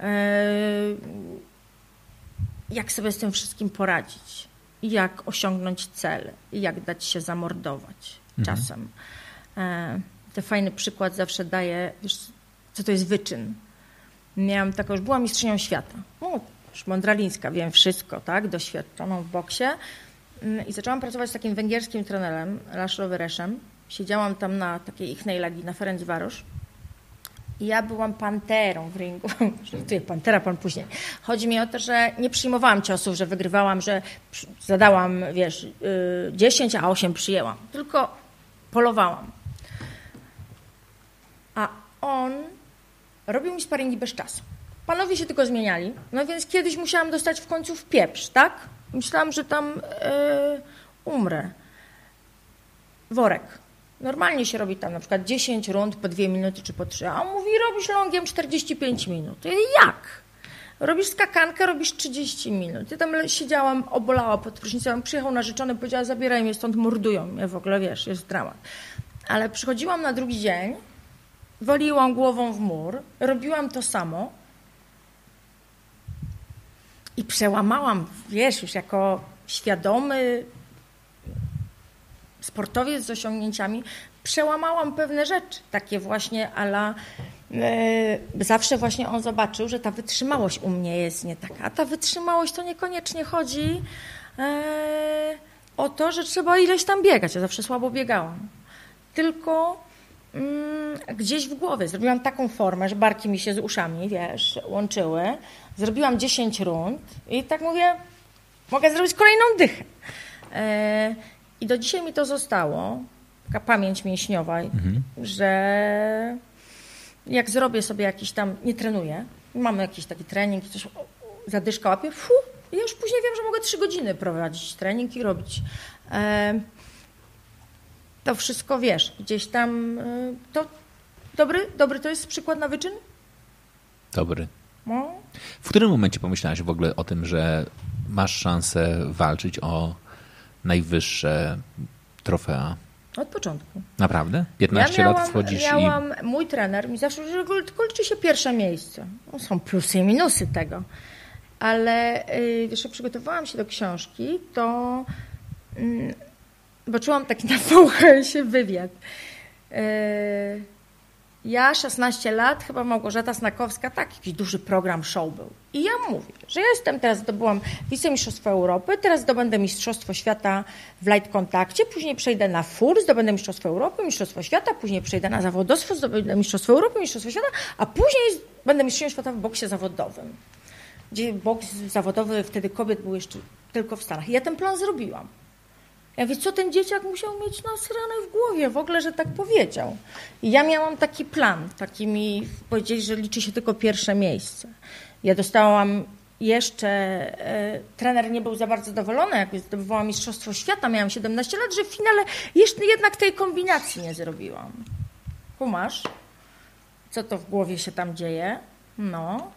E, jak sobie z tym wszystkim poradzić. Jak osiągnąć cel. Jak dać się zamordować mhm. czasem. E, to fajny przykład zawsze wiesz, co to jest wyczyn. Miałam taką, już była mistrzynią świata. No, Szmondralińska, wiem wszystko, tak, doświadczoną w boksie. Mm, I zaczęłam pracować z takim węgierskim trenerem, Laszlo Wereszem. Siedziałam tam na takiej ichnej lagi na Ferencvaros. I ja byłam panterą w ringu. Żartuję, pantera pan później. Chodzi mi o to, że nie przyjmowałam ciosów, że wygrywałam, że zadałam, wiesz, 10, y, a 8 przyjęłam. Tylko polowałam. A on robił mi sparingi bez czasu. Panowie się tylko zmieniali, no więc kiedyś musiałam dostać w końcu w pieprz, tak? Myślałam, że tam yy, umrę. Worek. Normalnie się robi tam na przykład 10 rund po 2 minuty czy po 3, a on mówi, robisz longiem 45 minut. Ja, jak? Robisz skakankę, robisz 30 minut. Ja tam siedziałam, obolała pod prysznicem, przyjechał narzeczony, powiedziała, zabieraj mnie stąd, mordują mnie w ogóle, wiesz, jest dramat. Ale przychodziłam na drugi dzień, waliłam głową w mur, robiłam to samo, i przełamałam, wiesz, już jako świadomy sportowiec z osiągnięciami, przełamałam pewne rzeczy, takie właśnie ala e, zawsze właśnie on zobaczył, że ta wytrzymałość u mnie jest nie taka. A ta wytrzymałość to niekoniecznie chodzi e, o to, że trzeba ileś tam biegać. Ja zawsze słabo biegałam. Tylko mm, gdzieś w głowie zrobiłam taką formę, że barki mi się z uszami, wiesz, łączyły Zrobiłam 10 rund i tak mówię, mogę zrobić kolejną dychę. E, I do dzisiaj mi to zostało, taka pamięć mięśniowa, mhm. że jak zrobię sobie jakiś tam, nie trenuję, mamy jakiś taki trening, coś zadyszka łapię, fu, i już później wiem, że mogę 3 godziny prowadzić trening i robić. E, to wszystko wiesz, gdzieś tam, e, to dobry, dobry to jest przykład na wyczyn? Dobry. No. W którym momencie pomyślałaś w ogóle o tym, że masz szansę walczyć o najwyższe trofea? Od początku. Naprawdę? 15 ja miałam, lat wchodzisz miałam, i... Mój trener mi zawsze że tylko liczy się pierwsze miejsce. No, są plusy i minusy tego. Ale yy, wiesz, jak przygotowałam się do książki, to yy, czułam taki na VHS wywiad. Yy, Ja 16 lat, chyba Małgorzata Snakowska, tak, jakiś duży program show był. I ja mówię, że ja jestem teraz, zdobyłam wicemistrzostwo Europy, teraz zdobędę mistrzostwo świata w light kontakcie, później przejdę na fur, zdobędę mistrzostwo Europy, mistrzostwo świata, później przejdę na zawodowstwo, zdobędę mistrzostwo Europy, mistrzostwo świata, a później będę mistrzem świata w boksie zawodowym. Gdzie boks zawodowy wtedy kobiet był jeszcze tylko w Stanach. I ja ten plan zrobiłam. Ja wie, co ten dzieciak musiał mieć nasrane w głowie w ogóle, że tak powiedział. I ja miałam taki plan, taki mi powiedzieli, że liczy się tylko pierwsze miejsce. Ja dostałam jeszcze, e, trener nie był za bardzo zadowolony, jak zdobywałam Mistrzostwo Świata, miałam 17 lat, że w finale jeszcze jednak tej kombinacji nie zrobiłam. Kumasz? Co to w głowie się tam dzieje? No.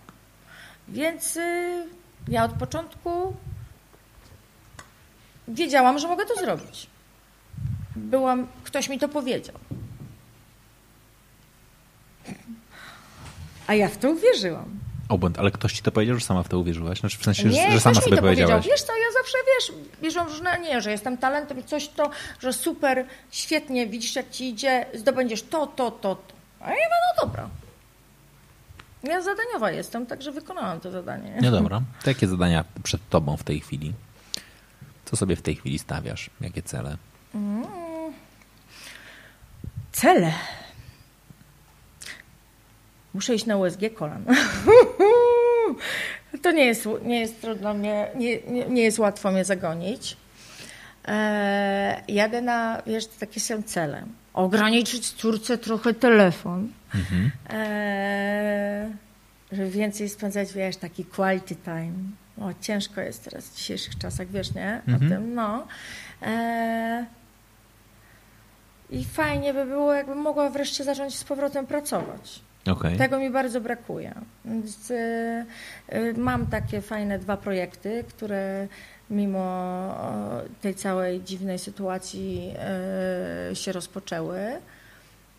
Więc y, ja od początku wiedziałam, że mogę to zrobić. Byłam, ktoś mi to powiedział. A ja w to uwierzyłam. Obłęd, ale ktoś ci to powiedział, że sama w to uwierzyłaś? Znaczy w sensie, nie, że sama ktoś sobie to powiedział. powiedziałaś. Wiesz co, ja zawsze, wiesz, wierzę w różne, nie, że jestem talentem, coś to, że super, świetnie, widzisz jak ci idzie, zdobędziesz to, to, to, to. A ja mówię, no dobra. Ja zadaniowa jestem, także wykonałam to zadanie. No dobra. To jakie zadania przed tobą w tej chwili? Co sobie w tej chwili stawiasz? Jakie cele? Cele. Muszę iść na USG kolan. to nie jest, nie jest trudno mnie, nie, nie, nie jest łatwo mnie zagonić. E, jadę na, wiesz, takie są cele. Ograniczyć córce trochę telefon. E, żeby więcej spędzać, wiesz, taki quality time. O, ciężko jest teraz w dzisiejszych czasach, wiesz, nie? O tym, no. E, I fajnie by było, jakbym mogła wreszcie zacząć z powrotem pracować. Okej. Tego mi bardzo brakuje. Więc, y, y, mam takie fajne dwa projekty, które mimo tej całej dziwnej sytuacji y, się rozpoczęły.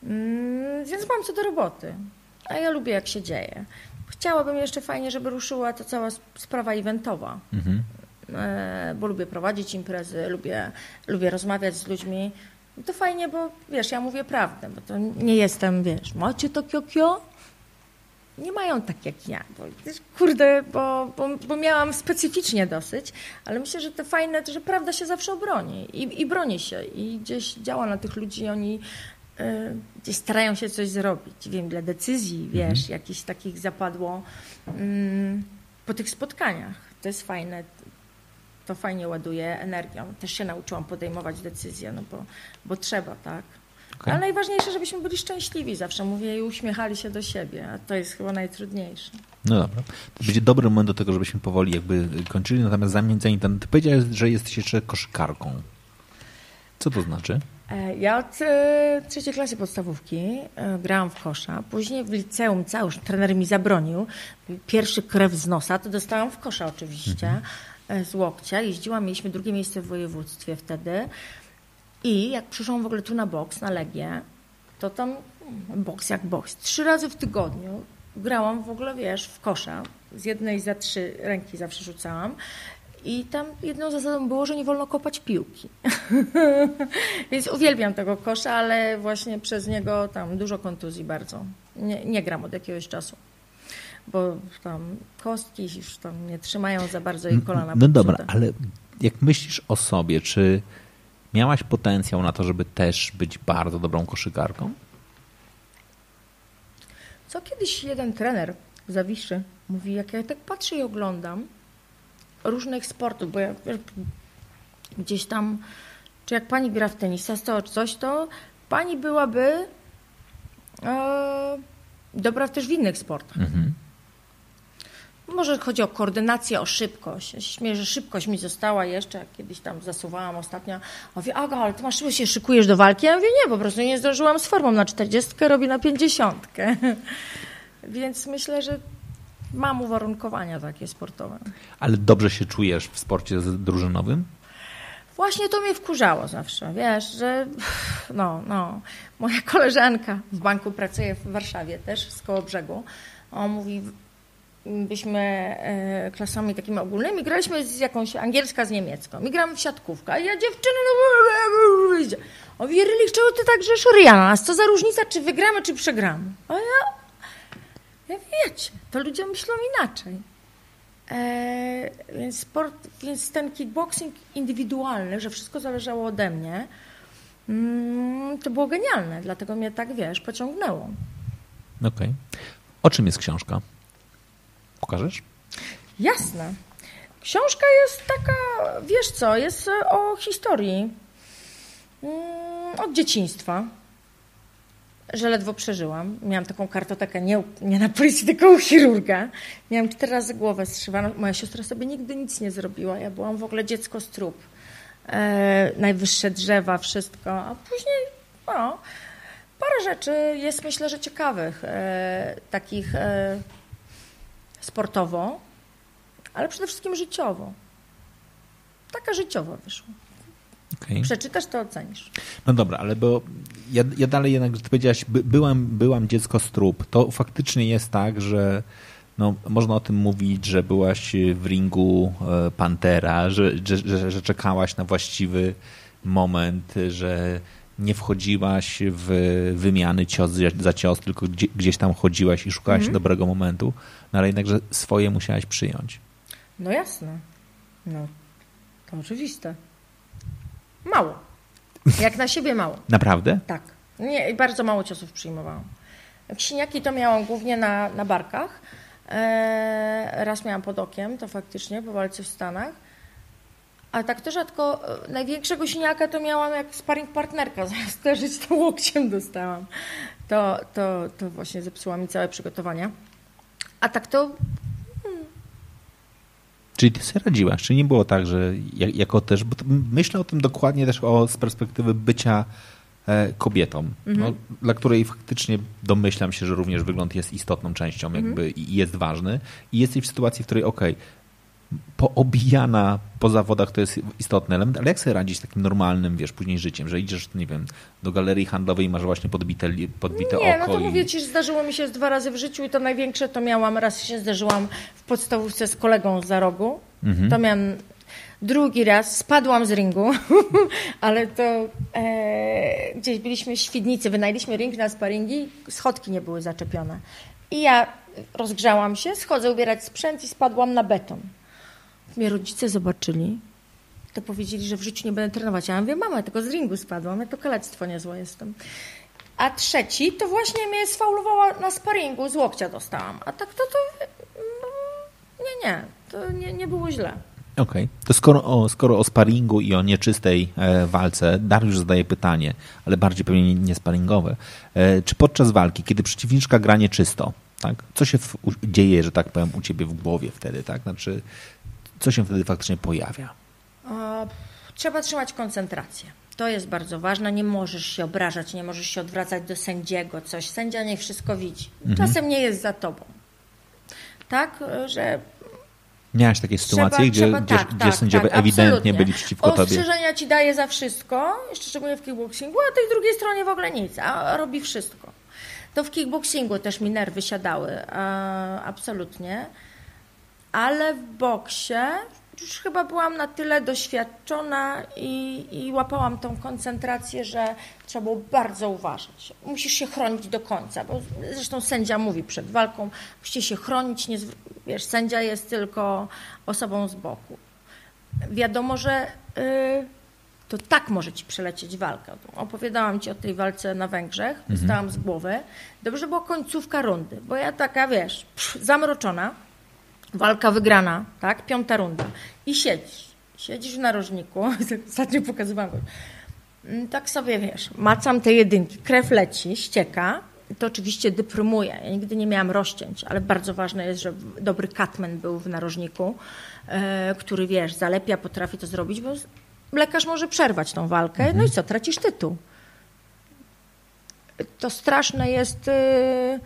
Mm, Więc mam co do roboty. A ja lubię, jak się dzieje. Chciałabym jeszcze fajnie, żeby ruszyła ta cała sp- sprawa eventowa. Mhm. E, bo lubię prowadzić imprezy, lubię, lubię rozmawiać z ludźmi. To fajnie, bo wiesz, ja mówię prawdę, bo to nie jestem, wiesz, macie to kio Nie mają tak jak ja, bo kurde, bo, bo, bo miałam specyficznie dosyć, ale myślę, że to fajne, że prawda się zawsze obroni i, i broni się i gdzieś działa na tych ludzi, oni gdzieś starają się coś zrobić. Wiem, dla decyzji, wiesz, jakichś takich zapadło mm, po tych spotkaniach. To jest fajne to fajnie ładuje energią. Też się nauczyłam podejmować decyzje, no bo, bo trzeba, tak. Okej. Ale najważniejsze, żebyśmy byli szczęśliwi zawsze, mówię, i uśmiechali się do siebie, a to jest chyba najtrudniejsze. No dobra. To będzie dobry moment do tego, żebyśmy powoli jakby kończyli, natomiast zanim ten, ty powiedziałeś, że jesteś jeszcze koszykarką. Co to znaczy? E, Ja od e, trzeciej klasy podstawówki e, grałam w kosza. Później w liceum, cały trener mi zabronił. Pierwszy krew z nosa, to dostałam w kosza oczywiście, e, z łokcia. Jeździłam, mieliśmy drugie miejsce w województwie wtedy. I jak przyszłam w ogóle tu na boks, na Legię, to tam boks jak boks. Trzy razy w tygodniu grałam w ogóle, wiesz, w kosza. Z jednej za trzy ręki zawsze rzucałam. I tam jedną zasadą było, że nie wolno kopać piłki. Więc uwielbiam tego kosza, ale właśnie przez niego tam dużo kontuzji bardzo. Nie, nie gram od jakiegoś czasu. Bo tam kostki już tam nie trzymają za bardzo i kolana No dobra, popsute. ale jak myślisz o sobie, czy miałaś potencjał na to, żeby też być bardzo dobrą koszykarką? Co kiedyś jeden trener Zawiszy mówi, jak ja tak patrzę i oglądam różnych sportów, bo ja wiesz, gdzieś tam, czy jak pani gra w tenisa, to czy coś, to pani byłaby e, dobra też w innych sportach. Mhm. Może chodzi o koordynację, o szybkość. Ja się śmieję, że szybkość mi została jeszcze, jak kiedyś tam zasuwałam ostatnio. A Mówi, Aga, ale ty masz szybko się szykujesz do walki? Ja mówię, nie, po prostu nie zdążyłam z formą na 40, robię na 50. Więc myślę, że mam uwarunkowania takie sportowe. Ale dobrze się czujesz w sporcie drużynowym? Właśnie to mnie wkurzało zawsze, wiesz, że no, no, moja koleżanka w banku pracuje w Warszawie też, z koło brzegu. On mówi, byśmy e, klasami takimi ogólnymi, graliśmy z jakąś angielska z niemiecką i gramy w siatkówkę, a ja dziewczyny, no idzie. O Wierlich, czego ty tak grzesz Riana? Co za różnica, czy wygramy, czy przegramy? A ja, ja wiecie, to ludzie myślą inaczej. E, więc, sport, więc ten kickboxing indywidualny, że wszystko zależało ode mnie, mm, to było genialne, dlatego mnie tak, wiesz, pociągnęło. Okej. Okay. O czym jest książka? Pokażesz? Jasne. Książka jest taka, wiesz co, jest o historii mm, od dzieciństwa, że ledwo przeżyłam. Miałam taką kartotekę nie, nie na policji, tylko u chirurga. Miałam cztery razy głowę strzywaną. Moja siostra sobie nigdy nic nie zrobiła. Ja byłam w ogóle dziecko z trup. E, najwyższe drzewa, wszystko. A później, no, parę rzeczy jest myślę, że ciekawych. E, takich... E, sportowo, ale przede wszystkim życiowo. Taka życiowa wyszła. Okay. Przeczytasz, to ocenisz. No dobra, ale bo ja, ja dalej jednak, ty powiedziałaś, by, byłam, byłam dziecko z trup. To faktycznie jest tak, że no, można o tym mówić, że byłaś w ringu e, Pantera, że, że, że, że czekałaś na właściwy moment, że nie wchodziłaś w wymiany cios za cios, tylko gdzieś tam chodziłaś i szukałaś mm. dobrego momentu, no ale jednakże swoje musiałaś przyjąć. No jasne. No, to oczywiste. Mało. Jak na siebie mało. Naprawdę? Tak. Nie, bardzo mało ciosów przyjmowałam. Ksiniaki to miałam głównie na, na barkach. Eee, raz miałam pod okiem, to faktycznie, po walce w Stanach. A tak to rzadko, e, największego siniaka to miałam jak sparring partnerka, zamiast leżeć to łokciem dostałam. To, to, to właśnie zepsuła mi całe przygotowania. A tak to... Czyli ty sobie radziłaś, czy nie było tak, że jako też, bo myślę o tym dokładnie też o, z perspektywy bycia e, kobietą, mhm. no, dla której faktycznie domyślam się, że również wygląd jest istotną częścią jakby mhm. i jest ważny i jesteś w sytuacji, w której okej, okay, poobijana po zawodach to jest istotny element, ale jak sobie radzić z takim normalnym, wiesz, później życiem, że idziesz, nie wiem, do galerii handlowej i masz właśnie podbite, podbite nie, oko. no to i... mówię ci, że zdarzyło mi się dwa razy w życiu i to największe to miałam, raz się zdarzyłam w podstawówce z kolegą z za rogu, mhm. to miałam drugi raz, spadłam z ringu, ale to e, gdzieś byliśmy w Świdnicy, wynajęliśmy ring na sparingi, schodki nie były zaczepione. I ja rozgrzałam się, schodzę ubierać sprzęt i spadłam na beton mnie rodzice zobaczyli, to powiedzieli, że w życiu nie będę trenować. Ja mówię, mama, tylko z ringu spadłam, ja to kalectwo niezłe jestem. A trzeci to właśnie mnie sfaulowała na sparingu, z łokcia dostałam. A tak to, to no, nie, nie, to nie, nie było źle. Okej, okay. to skoro o, skoro o sparingu i o nieczystej e, walce, Dariusz zadaje pytanie, ale bardziej pewnie nie sparingowe. E, czy podczas walki, kiedy przeciwniczka gra nieczysto, tak, co się w, dzieje, że tak powiem, u ciebie w głowie wtedy, tak? Znaczy, co się wtedy faktycznie pojawia? Trzeba trzymać koncentrację. To jest bardzo ważne. Nie możesz się obrażać, nie możesz się odwracać do sędziego, coś. Sędzia nie wszystko widzi. Mhm. Czasem nie jest za tobą. Tak, że Miałaś takie sytuacje, trzeba, gdzie, trzeba, gdzie, tak, gdzie tak, sędziowie tak, ewidentnie absolutnie. byli przeciwko tobie? Ostrzeżenia ci daje za wszystko, jeszcze szczególnie w kickboxingu, a tej drugiej stronie w ogóle nic, a robi wszystko. To w kickboxingu też mi nerwy siadały, absolutnie ale w boksie już chyba byłam na tyle doświadczona i, i, łapałam tą koncentrację, że trzeba było bardzo uważać. Musisz się chronić do końca, bo zresztą sędzia mówi przed walką, musicie się chronić, nie, wiesz, sędzia jest tylko osobą z boku. Wiadomo, że y, to tak może ci przelecieć walka. Opowiadałam ci o tej walce na Węgrzech, mhm. dostałam z głowy. Dobrze była końcówka rundy, bo ja taka, wiesz, zamroczona, walka wygrana, tak? Piąta runda. I siedzisz. Siedzisz w narożniku, ostatnio pokazywałam go. Mm, tak sobie, wiesz, macam te jedynki, krew leci, ścieka, to oczywiście dyprymuje. Ja nigdy nie miałam rozcięć, ale bardzo ważne jest, że dobry katmen był w narożniku, e, który, wiesz, zalepia, potrafi to zrobić, bo lekarz może przerwać tą walkę, no i co, tracisz tytuł. To straszne jest yy,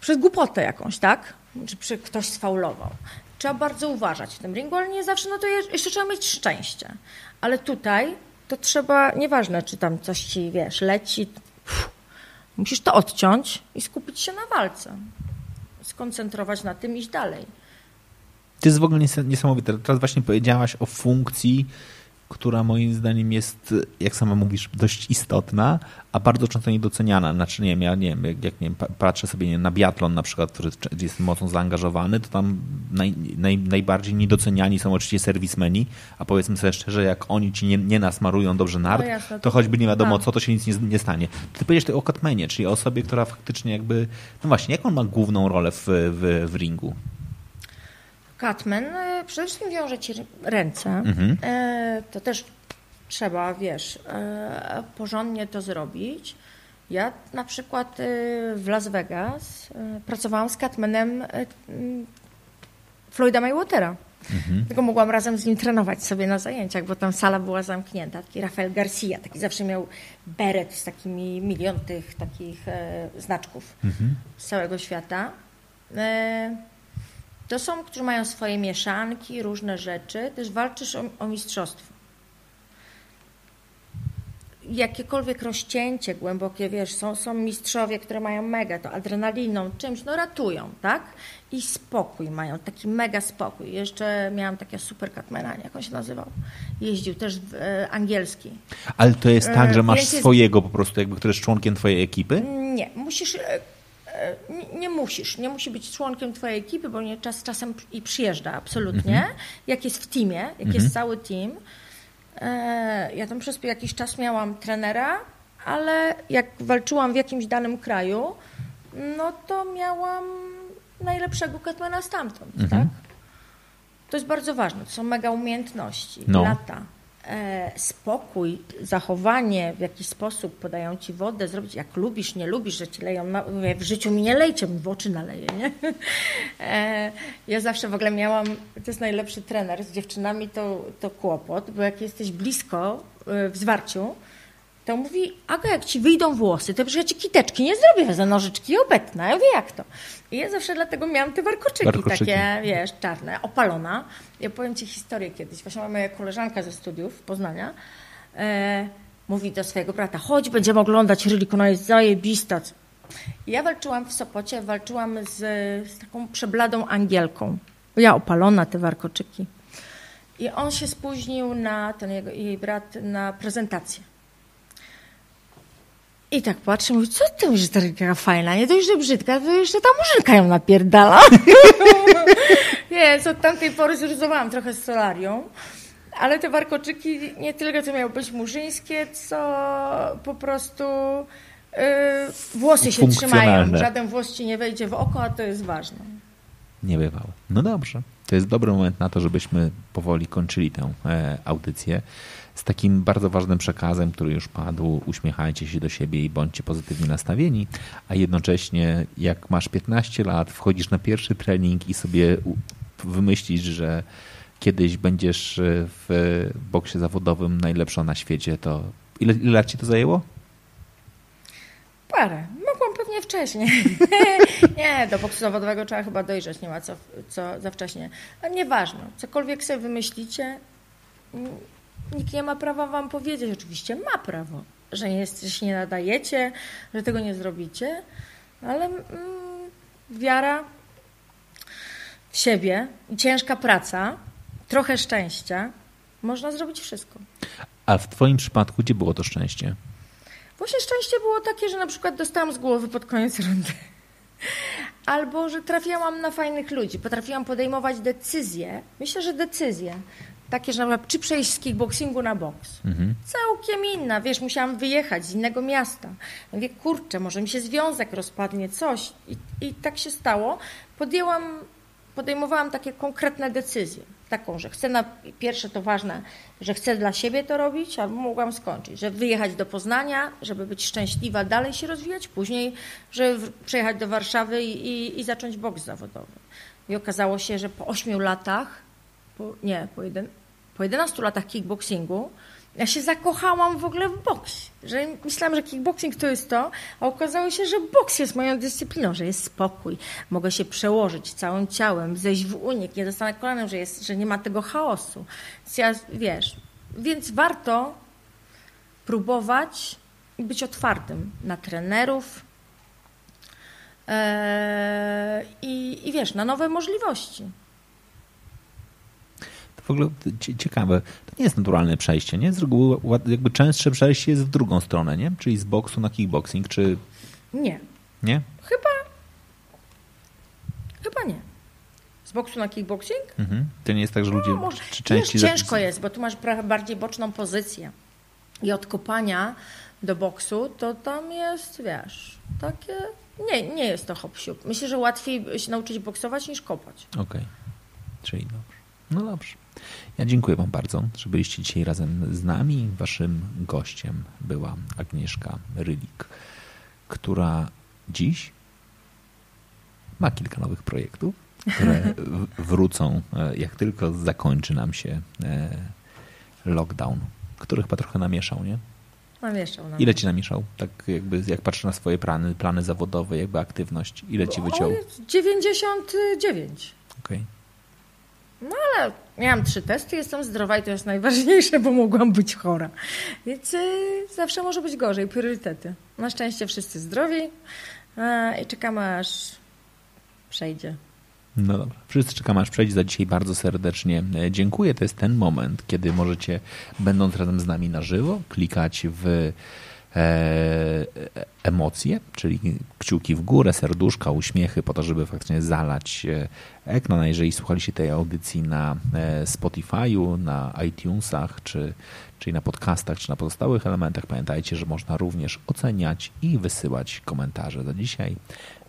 przez głupotę jakąś, tak? Czy ktoś sfaulował. Trzeba bardzo uważać w tym ringu, ale nie zawsze, no to jeszcze trzeba mieć szczęście. Ale tutaj to trzeba, nieważne czy tam coś ci, wiesz, leci, musisz to odciąć i skupić się na walce. skoncentrować na tym, iść dalej. To jest w ogóle niesamowite. Teraz właśnie powiedziałaś o funkcji, która moim zdaniem jest, jak sama mówisz, dość istotna, a bardzo często niedoceniana. Znaczy, nie wiem, ja nie wiem, jak, jak nie wiem, patrzę sobie nie, na biatlon na przykład, który jest mocno zaangażowany, to tam naj, naj, najbardziej niedoceniani są oczywiście serwismeni, a powiedzmy sobie szczerze, jak oni ci nie, nie nasmarują dobrze nart, no to, choćby nie wiadomo tak. co, to się nic nie, nie stanie. Ty powiedziesz o Katmenie, czyli o osobie, która faktycznie jakby, no właśnie, jaką ma główną rolę w, w, w ringu? Catman e, przede wszystkim wiąże ci ręce. Mhm. E, to też trzeba, wiesz, e, porządnie to zrobić. Ja na przykład w Las Vegas pracowałam z Catmanem Floyda Maywatera. Mhm. Tylko mogłam razem z nim trenować sobie na zajęciach, bo tam sala była zamknięta. Taki Rafael Garcia, taki zawsze miał beret z takimi milion tych takich znaczków mhm. z całego świata. E, to są, którzy mają swoje mieszanki, różne rzeczy. Też walczysz o, o mistrzostwo. Jakiekolwiek rozcięcie głębokie, wiesz, są, są mistrzowie, które mają mega, to adrenaliną, czymś, no ratują, tak? I spokój mają, taki mega spokój. Jeszcze miałam takiego super katmena, jak on się nazywał. Jeździł też w, e, angielski. Ale to jest tak, że e, masz swojego po prostu, jakby, który jest członkiem twojej ekipy? Nie, musisz e, E, nie, nie, musisz, nie musi być członkiem twojej ekipy, bo nie czas, czasem i przyjeżdża absolutnie. Mhm. Jak jest w teamie, jak mhm. jest cały team. E, ja tam przez jakiś czas miałam trenera, ale jak walczyłam w jakimś danym kraju, no to miałam najlepszego Katmana stamtąd, mhm. tak? To jest bardzo ważne, to są mega umiejętności, no. lata. E, spokój, zachowanie, w jakiś sposób podają ci wodę, zrobić jak lubisz, nie lubisz, że ci leją, na, w życiu mi nie lejcie, mi w oczy naleje, nie? E, ja zawsze w ogóle miałam, to jest najlepszy trener, z dziewczynami to, to kłopot, bo jak jesteś blisko e, w zwarciu, to mówi, Aga, jak ci wyjdą włosy, to przecież ja ci kiteczki nie zrobię za nożyczki obetnę. Ja mówię, jak to? I ja zawsze dlatego miałam te warkoczyki, warkoczyki, takie, wiesz, czarne, opalona. Ja powiem ci historię kiedyś. Właśnie moja koleżanka ze studiów Poznania e, mówi do swojego brata, chodź, będziemy oglądać Rylik, ona jest zajebista. ja walczyłam w Sopocie, walczyłam z, z taką przebladą Angielką. Ja opalona, te warkoczyki. I on się spóźnił na, ten jego, jej brat, na prezentację. I tak patrzę, mówię, co ty mówisz, że taka fajna, nie dość, że brzydka, to jeszcze ta murzynka ją napierdala. Więc od tamtej pory zrezowałam trochę z solarią. Ale te warkoczyki nie tylko to miały być murzyńskie, co po prostu yy, włosy się trzymają. Żaden włos ci nie wejdzie w oko, a to jest ważne. Nie bywało. No dobrze. To jest dobry moment na to, żebyśmy powoli kończyli tę e, audycję z takim bardzo ważnym przekazem, który już padł, uśmiechajcie się do siebie i bądźcie pozytywnie nastawieni, a jednocześnie jak masz 15 lat, wchodzisz na pierwszy trening i sobie wymyślisz, że kiedyś będziesz w boksie zawodowym najlepszą na świecie, to ile, ile lat ci to zajęło? Parę. Mogłam pewnie wcześniej. nie, do boksu zawodowego trzeba chyba dojrzeć, nie ma co, co za wcześnie. A nieważne, cokolwiek sobie wymyślicie, nikt nie ma prawa wam powiedzieć. Oczywiście ma prawo, że nie jesteś, nie nadajecie, że tego nie zrobicie, ale mm, wiara w siebie i ciężka praca, trochę szczęścia, można zrobić wszystko. A w Twoim przypadku gdzie było to szczęście? Właśnie szczęście było takie, że na przykład dostałam z głowy pod koniec rundy. Albo, że trafiałam na fajnych ludzi, potrafiłam podejmować decyzje. Myślę, że decyzje takie, że czy przejść z kickboxingu na boks. Mhm. Całkiem inna, wiesz, musiałam wyjechać z innego miasta. Mówię, kurczę, może mi się związek rozpadnie, coś. I, i tak się stało. Podjęłam, podejmowałam takie konkretne decyzje. Taką, że chcę na, pierwsze to ważne, że chcę dla siebie to robić, albo mogłam skończyć, że wyjechać do Poznania, żeby być szczęśliwa, dalej się rozwijać, później, żeby przejechać do Warszawy i, i, i zacząć boks zawodowy. I okazało się, że po ośmiu latach, po, nie, po jeden, po 11 latach kickboxingu ja się zakochałam w ogóle w boksie. Że myślałam, że kickboxing to jest to, a okazało się, że boks jest moją dyscypliną, że jest spokój. Mogę się przełożyć całym ciałem, zejść w unik, nie dostanę kolanem, że, jest, że nie ma tego chaosu. Więc ja, wiesz, więc warto próbować i być otwartym na trenerów, e, i, i wiesz, na nowe możliwości. W ogóle ciekawe. To nie jest naturalne przejście, nie? Z reguły jakby częstsze przejście jest w drugą stronę, nie? Czyli z boksu na kickboxing, czy... Nie. Nie? Chyba... Chyba nie. Z boksu na kickboxing? Mhm. To nie jest tak, że ludzie... No, może, czy części wiesz, ciężko jest, bo tu masz bardziej boczną pozycję. I od kopania do boksu, to tam jest, wiesz, takie... Nie, nie jest to hop -siup. Myślę, że łatwiej się nauczyć boksować niż kopać. Okej. Okay. Czyli dobrze. No dobrze. Ja dziękuję Wam bardzo, że byliście dzisiaj razem z nami. Waszym gościem była Agnieszka Rylik, która dziś ma kilka nowych projektów, które wrócą, e, jak tylko zakończy nam się e, lockdown, który chyba trochę namieszał, nie? Namieszał. Nam. Ile ci namieszał? Tak jakby jak patrzę na swoje plany, plany zawodowe, jakby aktywność, ile ci wyciął? 99. Okej. Okay. No ale miałam trzy testy, jestem zdrowa i to jest najważniejsze, bo mogłam być chora. Więc y, zawsze może być gorzej, priorytety. Na szczęście wszyscy zdrowi i czekamy aż przejdzie. No dobra. Wszyscy czekamy aż przejdzie. Za dzisiaj bardzo serdecznie e, dziękuję. To jest ten moment, kiedy możecie, będąc razem z nami na żywo, klikać w emocje, czyli kciuki w górę, serduszka, uśmiechy po to, żeby faktycznie zalać e, ekran. No, jeżeli słuchaliście tej audycji na e, Spotify'u, na iTunesach, czy, czyli na podcastach, czy na pozostałych elementach, pamiętajcie, że można również oceniać i wysyłać komentarze. Za dzisiaj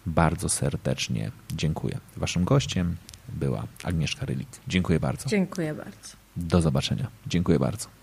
bardzo serdecznie dziękuję. Waszym gościem była Agnieszka Rylik. Dziękuję bardzo. Dziękuję bardzo. Do zobaczenia. Dziękuję bardzo.